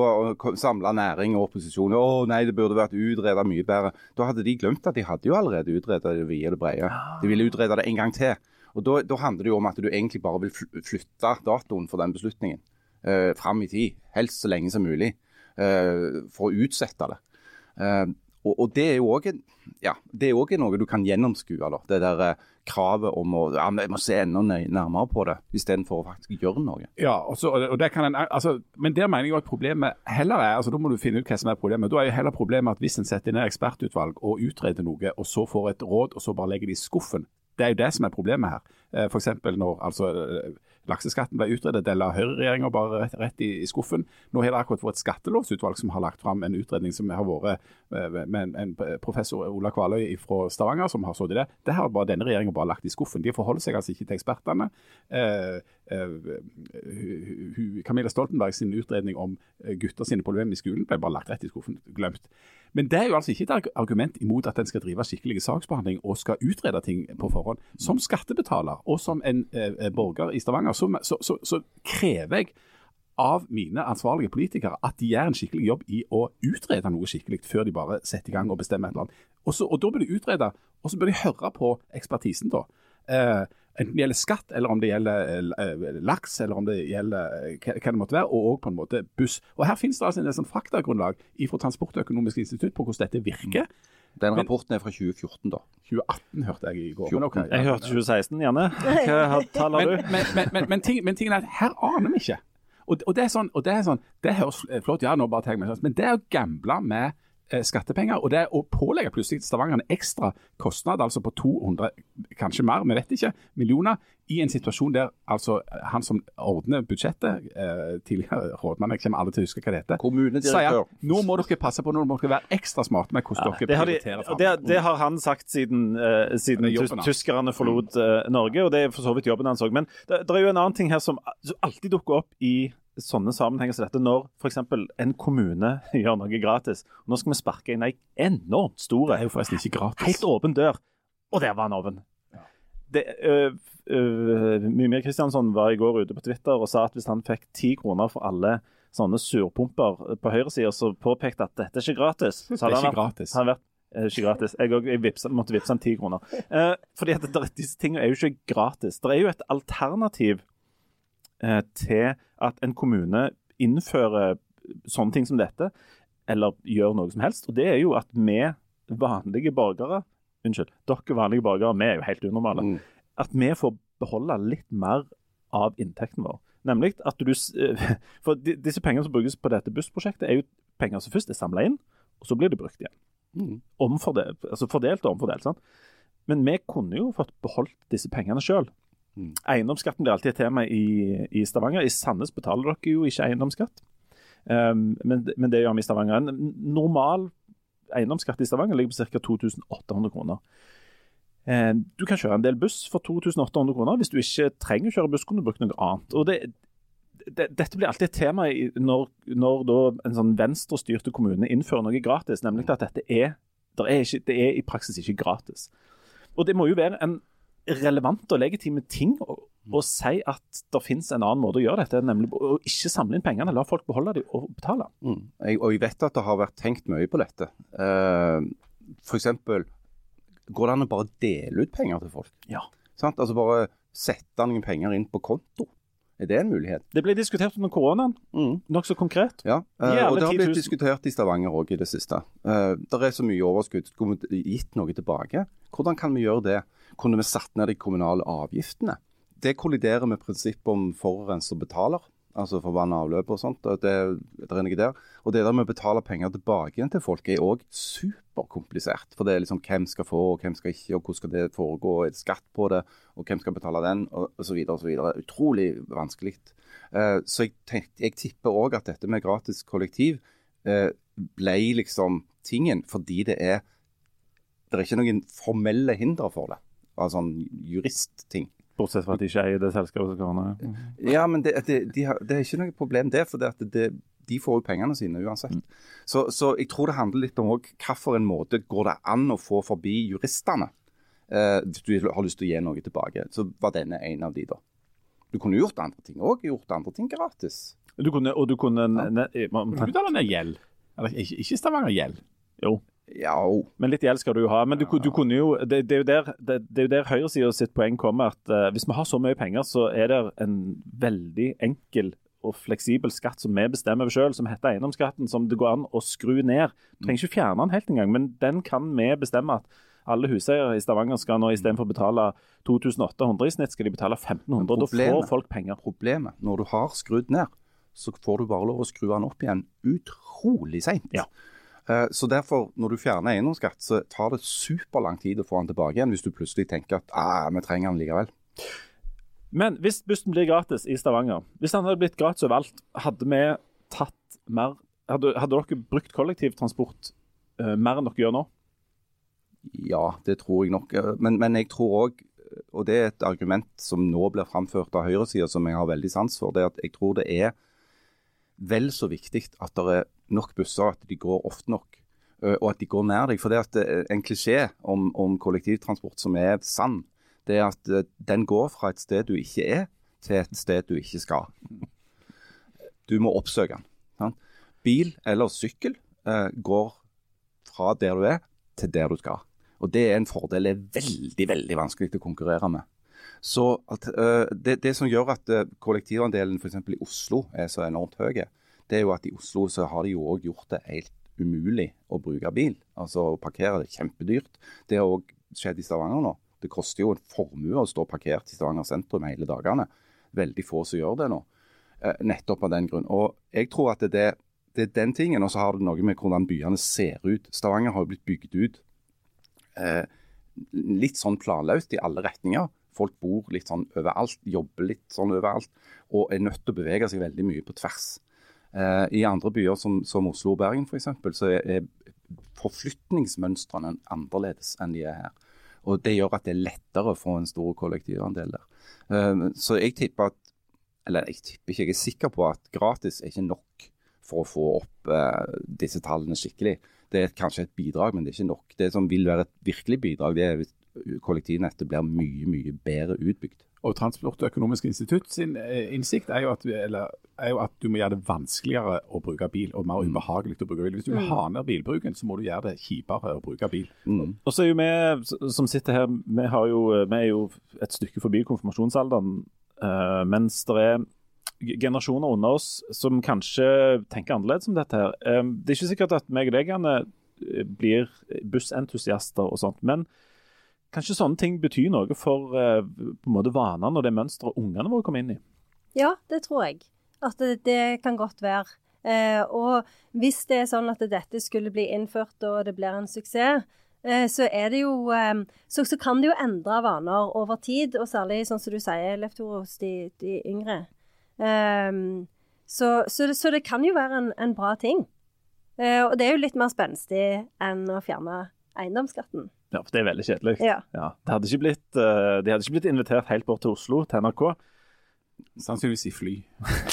samla næring og opposisjon å nei, det burde vært utredet mye bedre. Da hadde de glemt at de hadde jo allerede utredet det vide og det brede. De ville utrede det en gang til. Og Da, da handler det jo om at du egentlig bare vil flytte datoen for den beslutningen eh, fram i tid. Helst så lenge som mulig. eh, for å utsette det. Eh, og, og det er jo òg ja, også noe du kan gjennomskue. Da. Det der eh, kravet om å ja, vi må se enda nærmere på det, istedenfor å faktisk gjøre noe. Ja, og så- og det- kan en, altså, Men der mener jeg jo at problemet heller er altså Da må du finne ut hva som er problemet. Da er jo heller problemet at hvis en setter ned ekspertutvalg og utreder noe, og så får et råd, og så bare legger de skuffen. Det er jo det som er problemet her. Eh, eksempel når altså, eh, lakseskatten ble utredet, det la høyreregjeringa bare rett, rett i, i skuffen. Nå har det akkurat vært et skattelovsutvalg som har lagt fram en utredning som har vært eh, med en, professor Ola Kvaløy fra Stavanger som har sittet i det. Det har bare denne regjeringa bare lagt i skuffen. De forholder seg altså ikke til ekspertene. Eh, Camilla Stoltenberg sin utredning om eh, gutter sine problemer i skolen ble bare lagt rett i skuffen, glemt. Men det er jo altså ikke et argument imot at en skal drive skikkelig saksbehandling og skal utrede ting på forhånd. Som skattebetaler og som en eh, eh, borger i Stavanger, så, så, så, så krever jeg av mine ansvarlige politikere at de gjør en skikkelig jobb i å utrede noe skikkelig før de bare setter i gang og bestemmer et eller annet. Og, så, og da bør de utrede, og så bør de høre på ekspertisen da. Eh, enten det gjelder skatt, eller om det gjelder eh, laks, eller om det gjelder eh, hva, hva det måtte være, og også på en måte buss. Og Her finnes det altså en sånn faktagrunnlag fra Transportøkonomisk institutt på hvordan dette virker. Den rapporten er fra 2014, da. 2018 hørte jeg i går. Men, okay, ja. Jeg hørte 2016, Janne. Hva har- tall har du? men, men, men, men, ting, men tingen er at her aner vi ikke. Og, og det er sånn, og det er sånn, det høres flott, ja, nå bare jeg meg sånn, men det er å gamble med eh, skattepenger, og det å pålegge plutselig Stavanger en ekstra kostnad, altså på 200, kanskje mer, vi vet ikke, millioner, i en situasjon der altså han som ordner budsjettet, eh, tidligere rådmann, jeg kommer aldri til å huske hva det heter, sier Kommunedirektør. at nå må dere passe på, nå må dere være ekstra smarte med hvordan dere Det har, de, prioriterer og det, det har han sagt siden, uh, siden er tyskerne forlot uh, Norge, og det er for så vidt jobben hans òg. Men det, det er jo en annen ting her som, som alltid dukker opp i sånne sammenhenger som dette, når f.eks. en kommune gjør noe gratis. Nå skal vi sparke inn ei enormt stor, Det er jo forresten ikke gratis. helt åpen dør, og der var en ovn. Det, øh, øh, Mimir Kristiansson var i går ute på Twitter og sa at hvis han fikk ti kroner for alle sånne surpumper på høyresida som påpekte at dette er ikke gratis. Det Så hadde han gratis. hadde vært eh, ikke gratis. Jeg, jeg vipsa, måtte vippse han ti kroner. Eh, fordi at disse tingene er jo ikke gratis. Det er jo et alternativ til at en kommune innfører sånne ting som dette, eller gjør noe som helst. Og det er jo at vi vanlige borgere Unnskyld, dere vanlige borgere, vi er jo helt unormale. Mm. At vi får beholde litt mer av inntekten vår. Nemlig at du For disse pengene som brukes på dette bussprosjektet, er jo penger som først er samla inn, og så blir de brukt igjen. Mm. Omfordelt, altså fordelt og omfordelt. sant? Men vi kunne jo fått beholdt disse pengene sjøl. Mm. Eiendomsskatten blir alltid et tema i, i Stavanger. I Sandnes betaler dere jo ikke eiendomsskatt, um, men, men det gjør vi i Stavanger. En normal eiendomsskatt i Stavanger ligger på ca. 2800 kroner. Um, Du kan kjøre en del buss for 2800 kroner. Hvis du ikke trenger å kjøre buss, kan du bruke noe annet. Og det, det, dette blir alltid et tema i, når, når en sånn venstrestyrt kommune innfører noe gratis, nemlig at dette er, er ikke, det er i praksis ikke gratis. Og det må jo være en relevant og legitime ting å, å si at det finnes en annen måte å gjøre dette, nemlig å ikke samle inn pengene, la folk beholde dem og betale. Mm. Jeg, og jeg vet at det har vært tenkt mye på dette. Uh, F.eks. går det an å bare dele ut penger til folk? Ja. Sant? Altså bare sette noen penger inn på konto. Er det en mulighet? Det ble diskutert under koronaen, Mm. nokså konkret. Ja, eh, og det har 10 000. blitt diskutert i Stavanger òg i det siste. Uh, det er så mye overskudd. Skulle vi gitt noe tilbake? Hvordan kan vi gjøre det? Kunne vi satt ned de kommunale avgiftene? Det kolliderer med prinsippet om forurenser betaler, altså for vann og avløp og sånt. Det, det er der. Og det der med å betale penger tilbake igjen til folk er òg superkomplisert. For det er liksom hvem skal få, og hvem skal ikke, og hvordan skal det foregå, er det skatt på det, og hvem skal betale den, og osv. osv. Utrolig vanskelig. Uh, så jeg, tenkte, jeg tipper òg at dette med gratis kollektiv uh, ble liksom tingen fordi det er Det er ikke noen formelle hinder for det. Altså sånn juristting. Bortsett fra at de ikke eier det selskapet som kan ha Ja, men det, det, de har, det er ikke noe problem det, for det, at det, de får jo pengene sine uansett. Så, så jeg tror det handler litt om hvilken måte går det an å få forbi juristene. Eh, hvis du har lyst til å gi noe tilbake, så var denne en av de, da. Du kunne gjort andre ting òg. Gjort andre ting gratis. Du kunne, og du kunne ne, Kan du betale ned gjeld? Eller ikke, ikke Stavanger-gjeld. Jo, Ja, men litt gjeld skal du jo ha. Men du, du kunne jo, det, det er jo der, det, det er jo der høyresida sitt poeng kommer. at uh, Hvis vi har så mye penger, så er det en veldig enkel og fleksibel skatt som vi bestemmer selv, som heter eiendomsskatten, som det går an å skru ned. Du trenger ikke fjerne den helt engang, men den kan vi bestemme at alle huseiere i Stavanger skal nå istedenfor å betale 2800 i snitt, skal de betale 1500. Da får folk penger. Problemet når du har skrudd ned, så får du bare lov å skru den opp igjen utrolig seint. Ja. Eh, Så derfor, når du fjerner eiendomsskatt, så tar det superlang tid å få den tilbake igjen, hvis du plutselig tenker at ah, vi trenger den likevel. Men hvis bussen blir gratis i Stavanger, hvis den hadde blitt gratis overalt, hadde vi tatt mer Hadde, hadde dere brukt kollektivtransport uh, mer enn dere gjør nå? Ja, det tror jeg nok. Eh, Men, men jeg tror òg, og det er et argument som nå blir framført av høyresida, som jeg har veldig sans for, det er at jeg tror det er vel så viktig at det er nok busser, at de går ofte nok. eh, Og at de går nær deg. For det at er en klisjé om, om kollektivtransport som er sann, det er at eh, den går fra et sted du ikke er, til et sted du ikke skal. Du må oppsøke den. Sant? Bil eller sykkel eh, går fra der du er, til der du skal. Og Det er en fordel det er veldig veldig vanskelig å konkurrere med. Så at, eh, det, det som gjør at eh, kollektivandelen f.eks. i Oslo er så enormt høy, det er jo at i Oslo så har de jo òg gjort det helt umulig å bruke bil. Altså å parkere det er kjempedyrt. Det har òg skjedd i Stavanger nå. Det koster jo en formue å stå parkert i Stavanger sentrum hele dagene. Veldig få som gjør det nå. Eh, nettopp av den grunn. Og jeg tror at det, det, er den tingen, og så har det noe med hvordan byene ser ut. Stavanger har jo blitt bygd ut eh, litt sånn planløst i alle retninger. Folk bor litt sånn overalt, jobber litt sånn overalt, og er nødt til å bevege seg veldig mye på tvers. Eh, I andre byer som, som Oslo og Bergen f.eks., så er, forflytningsmønstrene annerledes enn de er her. Og Det gjør at det er lettere å få en stor kollektivandel der. Eh, så jeg tipper at Eller jeg tipper ikke, jeg er sikker på at gratis er ikke nok for å få opp eh, disse tallene skikkelig. Det er kanskje et bidrag, men det er ikke nok. Det som vil være et virkelig bidrag, det er hvis kollektivnettet blir mye, mye bedre utbygd. Og Transportøkonomisk institutt sin eh, innsikt er jo, at, eller, er jo at du må gjøre det vanskeligere å bruke bil, og mer ubehagelig å bruke bil. Hvis du vil ha ned bilbruken, så må du gjøre det kjipere å bruke bil. Mm. Og så er jo vi som sitter her, vi, har jo, vi er jo et stykke forbi konfirmasjonsalderen, eh, mens det er generasjoner under oss som kanskje tenker annerledes om dette her. Eh, det er ikke sikkert at meg og deg, Anne, eh, blir bussentusiaster og sånt, men kanskje sånne ting betyr noe for eh, på en måte vanene og det mønsteret ungene våre kommer inn i. Ja, det tror jeg. At det, det kan godt være. Eh, og hvis det er sånn at dette skulle bli innført og det blir en suksess, eh, så jo eh, så, så kan det jo endre vaner over tid, og særlig sånn som du sier, Leif Tore, hos de, de yngre. Eh, så, så, det, så det kan jo være en, en bra ting. Og det er jo litt mer spenstig enn å fjerne eiendomsskatten. Ja, for det er veldig kjedelig. Ja. Ja, De, hadde ikke blitt, uh, de hadde ikke blitt invitert helt bort til Oslo, til NRK. Sannsynligvis i fly.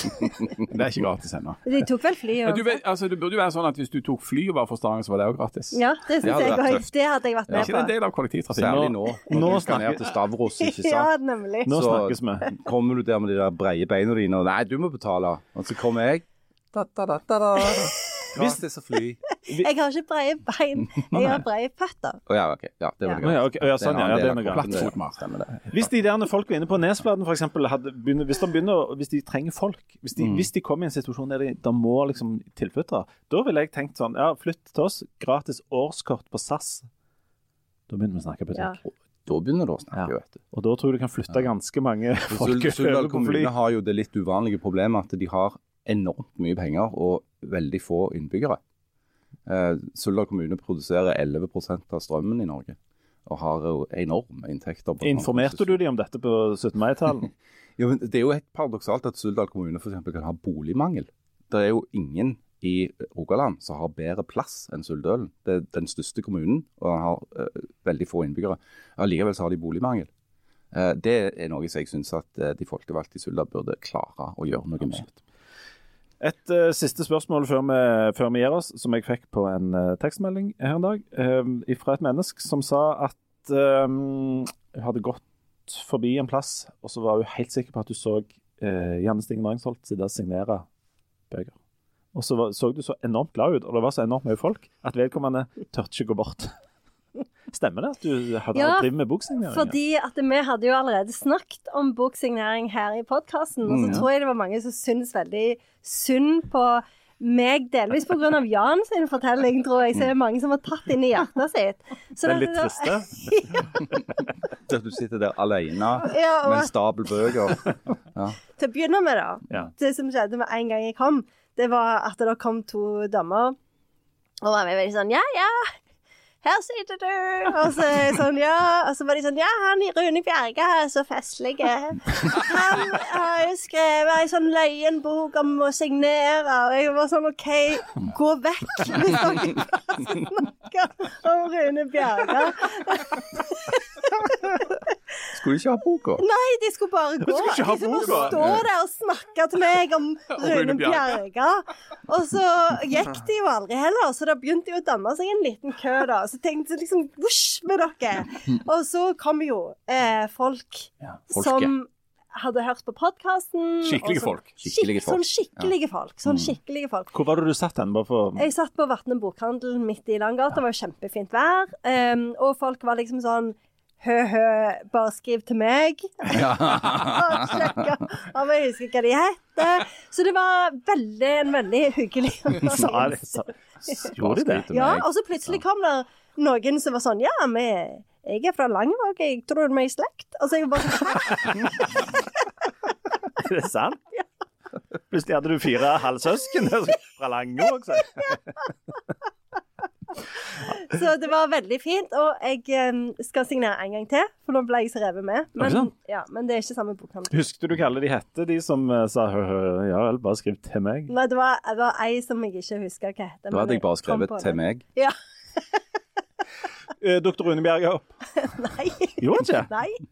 det er ikke gratis ennå. De tok vel fly og vet, altså, det burde jo være sånn at hvis du tok fly og var fra Stavanger, så var det òg gratis. Ja, det Det syns hadde jeg. Det hadde jeg vært Er med ikke det en del av kollektivtrafikken? Særlig nå, Nå når du skal ned til Stavros, ikke Ja, nemlig. Nå snakkes vi. Kommer du der med de der breie beina dine og Nei, du må betale. Og så kommer jeg. Da, da, da, da, da. Gratis å fly. Jeg har ikke breie bein, jeg har breie føtter. Å ja, OK. Ja, det var det ja, ok. Å ja, sånn, ja, ja, det er noe galt. det. Hvis de der folk inne på Nesbladen eksempel, hvis, de begynner, hvis de trenger folk, hvis de, Mm. hvis de kommer i en situasjon der de, der må liksom tilflyttere, da ville jeg tenkt sånn Ja, flytt til oss. Gratis årskort på SAS. Da begynner vi å snakke butikk. Ja. Da begynner du å snakke, Ja. vet du. Og da tror jeg du kan flytte ganske mange folk Sul- Suldal kommune har jo det litt uvanlige problemet at de har enormt mye penger og veldig få innbyggere. Eh, Suldal kommune produserer 11% av strømmen i Norge, og har jo enorme inntekter. på Informerte du dem om dette på 17. mai-talen? Men Det er jo helt paradoksalt at Suldal kommune eksempel kan ha boligmangel. Det er jo ingen i Rogaland som har bedre plass enn Suldølen. Det er den største kommunen, og den har eh, veldig få innbyggere. Allikevel så har de boligmangel. Eh, det er noe som jeg syns at eh, de folkevalgte i Suldal burde klare å gjøre noe med. Et uh, siste spørsmål før vi, før vi gir oss, som jeg fikk på en uh, tekstmelding her en dag, uh, fra et menneske som sa at hun hadde gått forbi en plass, og så var hun helt sikker på at du så Janne Stingen Rangsholt sitte og signere bøker. Og så så du så enormt glad ut, og det var så enormt mye folk, at vedkommende turte ikke gå bort. Stemmer det at du hadde Ja, drevet med boksignering? Fordi at vi hadde jo allerede snakket om boksignering her i podkasten, og så Mm. tror jeg det var mange som syntes veldig synd på meg, delvis pga. Jan sin fortelling, tror jeg. Så er det mange som har tatt inn i hjertet sitt. Så Det er litt det- triste. At du sitter der alene Ja, med en stabel bøker. til å begynne med, da. Ja. Det som skjedde med en gang jeg kom, det var at det kom to damer. Og var veldig sånn Ja, ja, her sitter du. Og så sånn, ja. Og så var de sånn Ja, han Rune Bjerge er så festlig. Han har jo skrevet ei sånn løyen bok om å signere. Og jeg var sånn OK, gå vekk hvis dere snakker om Rune Bjerge. Skulle de ikke ha boka? Nei, de skulle bare gå. skulle de skulle bare stå der og snakke til meg om Rune. Bjerge. Og så gikk de jo aldri heller, så da begynte jo å danne seg en liten kø, da. Så tenkte jeg liksom Vosj med dere! Og så kom jo eh, folk ja, som hadde hørt på podkasten. Skikkelige folk. Skikkelige folk. Sånn skikkelige folk. Sånn skikkelige folk. Hvor var det du satt hen? For Jeg satt på Vatne bokhandel midt i Langgata, det var kjempefint vær. Um, og folk var liksom sånn Hø-hø, bare skriv til meg. Og sjekka jeg husker hva de heter. Så det var veldig, en veldig hyggelig Sa det, Gjorde de det? Ja, og så plutselig kom det noen som var sånn Ja, vi, jeg er fra Langevåg, jeg tror vi er i slekt. Og så jeg bare sånn Er det sant? Plutselig hadde du fire halvsøsken fra Langevåg. så- det var veldig fint. Og jeg skal signere en gang til, for nå ble jeg så revet med. Men, ja, men det er ikke samme bokhandel. Husker du hva alle de hette, de som eh, sa hø, hø, ja vel, bare skriv til meg? Nei, det var, det var ei som jeg ikke husker hva heter. Da hadde jeg bare skrevet det. til meg. Ja. Eh, Doktor Rune Bjerge opp. Nei. Gjorde han ikke? Nei.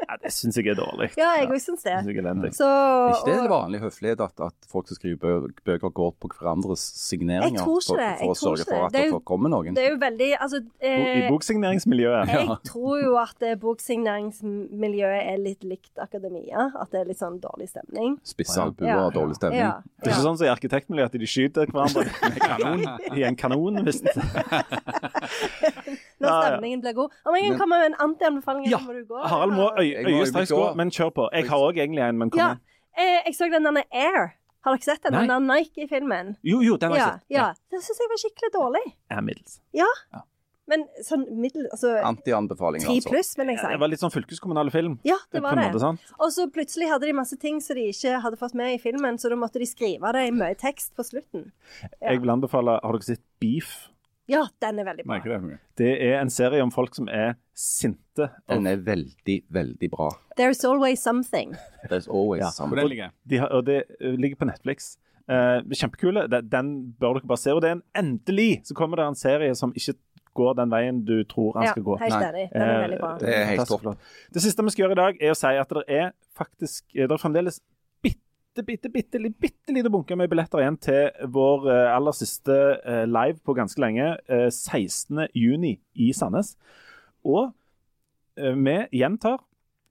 Ja, det syns jeg er dårlig. Ja, jeg òg syns det. Det synes jeg er. Så Er ikke det og- vanlig høflighet at, at folk som skriver bøker, går på hverandres signeringer Jeg for, for å sørge for at Det er det, kommer noen? Det er jo veldig Altså I eh, boksigneringsmiljøet. Jeg tror jo at eh, boksigneringsmiljøet er litt likt akademia. At det er litt sånn dårlig stemning. Spisse albuer Ja. og dårlig stemning? Ja, Det er ikke sånn som i arkitektmiljøet at de skyter hverandre i en kanon. Hvis det. Når Ja, ja. stemningen blir god. Om jeg kan komme med en antianbefaling, Ja, må du gå. Harald må øye, straks gå, men kjør på. Jeg har òg egentlig en, men kom Ja. igjen. Eh, jeg så den derne Air. Har dere sett den? Nei. Den der Nike-filmen. Jo, jo, den har Ja, jeg sett. ja. Den syns jeg var skikkelig dårlig. Er middels. Ja, Men sånn middel... Altså Antianbefaling, altså. pluss, vil jeg Ja, si. det var litt sånn fylkeskommunal film. Ja, det var det. Og så plutselig hadde de masse ting som de ikke hadde fått med i filmen, så da måtte de skrive det i mye tekst på slutten. Ja. Jeg vil anbefale Har dere sett Beef? Ja, den er veldig bra. det. Det er en serie om folk som er sinte. Den er veldig, veldig bra. There's always something. There's always Ja. something. Og, De har, og det uh, ligger på Netflix. Uh, kjempekule. Den, den bør dere bare se. Og det er en, endelig så kommer det en serie som ikke går den veien du tror han Ja, skal gå. helt enig. Den er veldig bra. Det er helt topp. Det siste vi skal gjøre i dag, er å si at det er faktisk Det er fremdeles bitte, bitte, bitte, bitte lite bunke med billetter igjen til vår eh, aller siste eh, live på ganske lenge, eh, 16. juni i Sandnes. Og eh, vi gjentar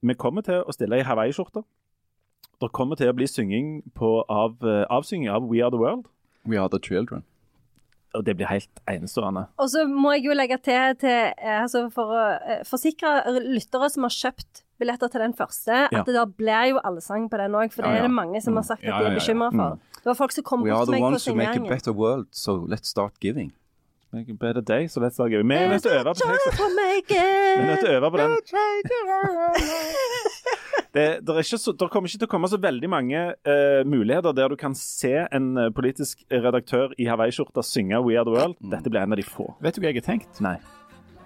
vi kommer til å stille i hawaiiskjorter. Det kommer til å bli synging på, av, eh, avsynging av We Are The World. We are the children. Og det blir helt enestående. Og så må jeg jo legge til, til eh, altså for å eh, forsikre lyttere som har kjøpt billetter til den første, Ja. at det da blir jo allsang på den òg, for det Ja, ja. er det mange som har sagt at Ja, de ja, er ja. bekymra for. Det var folk som kom We are bort til the meg på ones who make a signeringen. better world, so let's start giving. Make a better day, so let's start giving. Vi er nødt til å øve på teksten. Vi er nødt til å øve på den. Det, det, er ikke så, det kommer ikke til å komme så veldig mange uh, muligheter der du kan se en eh, politisk redaktør i hawaiiskjorte synge We Are The World. Dette blir en av de få. Vet du hva jeg har tenkt? Nei.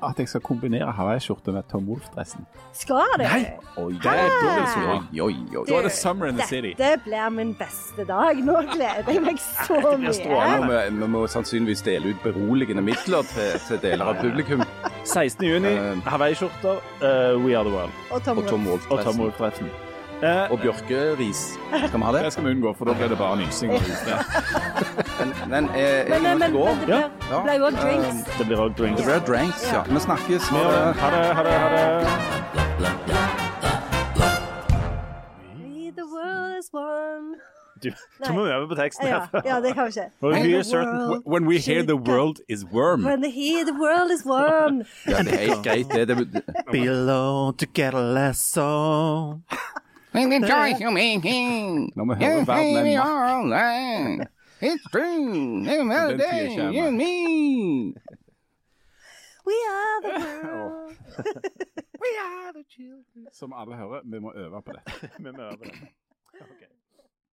At jeg skal kombinere hawaiiskjorte med Tom Wolff-dressen. Skal du? Oi, Det er dårlig så oi, oi. Da er det summer in the city. Dette blir min beste dag. Nå gleder jeg meg så blir mye. Vi, vi må sannsynligvis dele ut beroligende midler til, til deler av publikum. 16. juni, Eh. hawaiiskjorter, uh, We Are The World. Og Tom Og Eh, Og bjørkeris. Skal vi ha Det det? skal vi unngå, for da blir det bare nysing. Men, men eh, jeg Men, men, men, men det blir, jo også drinks. det blir òg drinks. Det blir drinks, ja. Vi snakkes. Ha det. Ha det, ha det. Ha det. The world is one. Du, så må øve på teksten. Ja, ja, det kan vi ikke. When we certain- When we hear the world is worm. When we hear the world is warm. Ja, det er helt greit, det. det, det. Below to get a The choice you're making. Når vi hører verden er makt. It's true. Every day, you and me. We are the world. Som alle hører, vi må øve på dette. Vi må øve på det. Ok.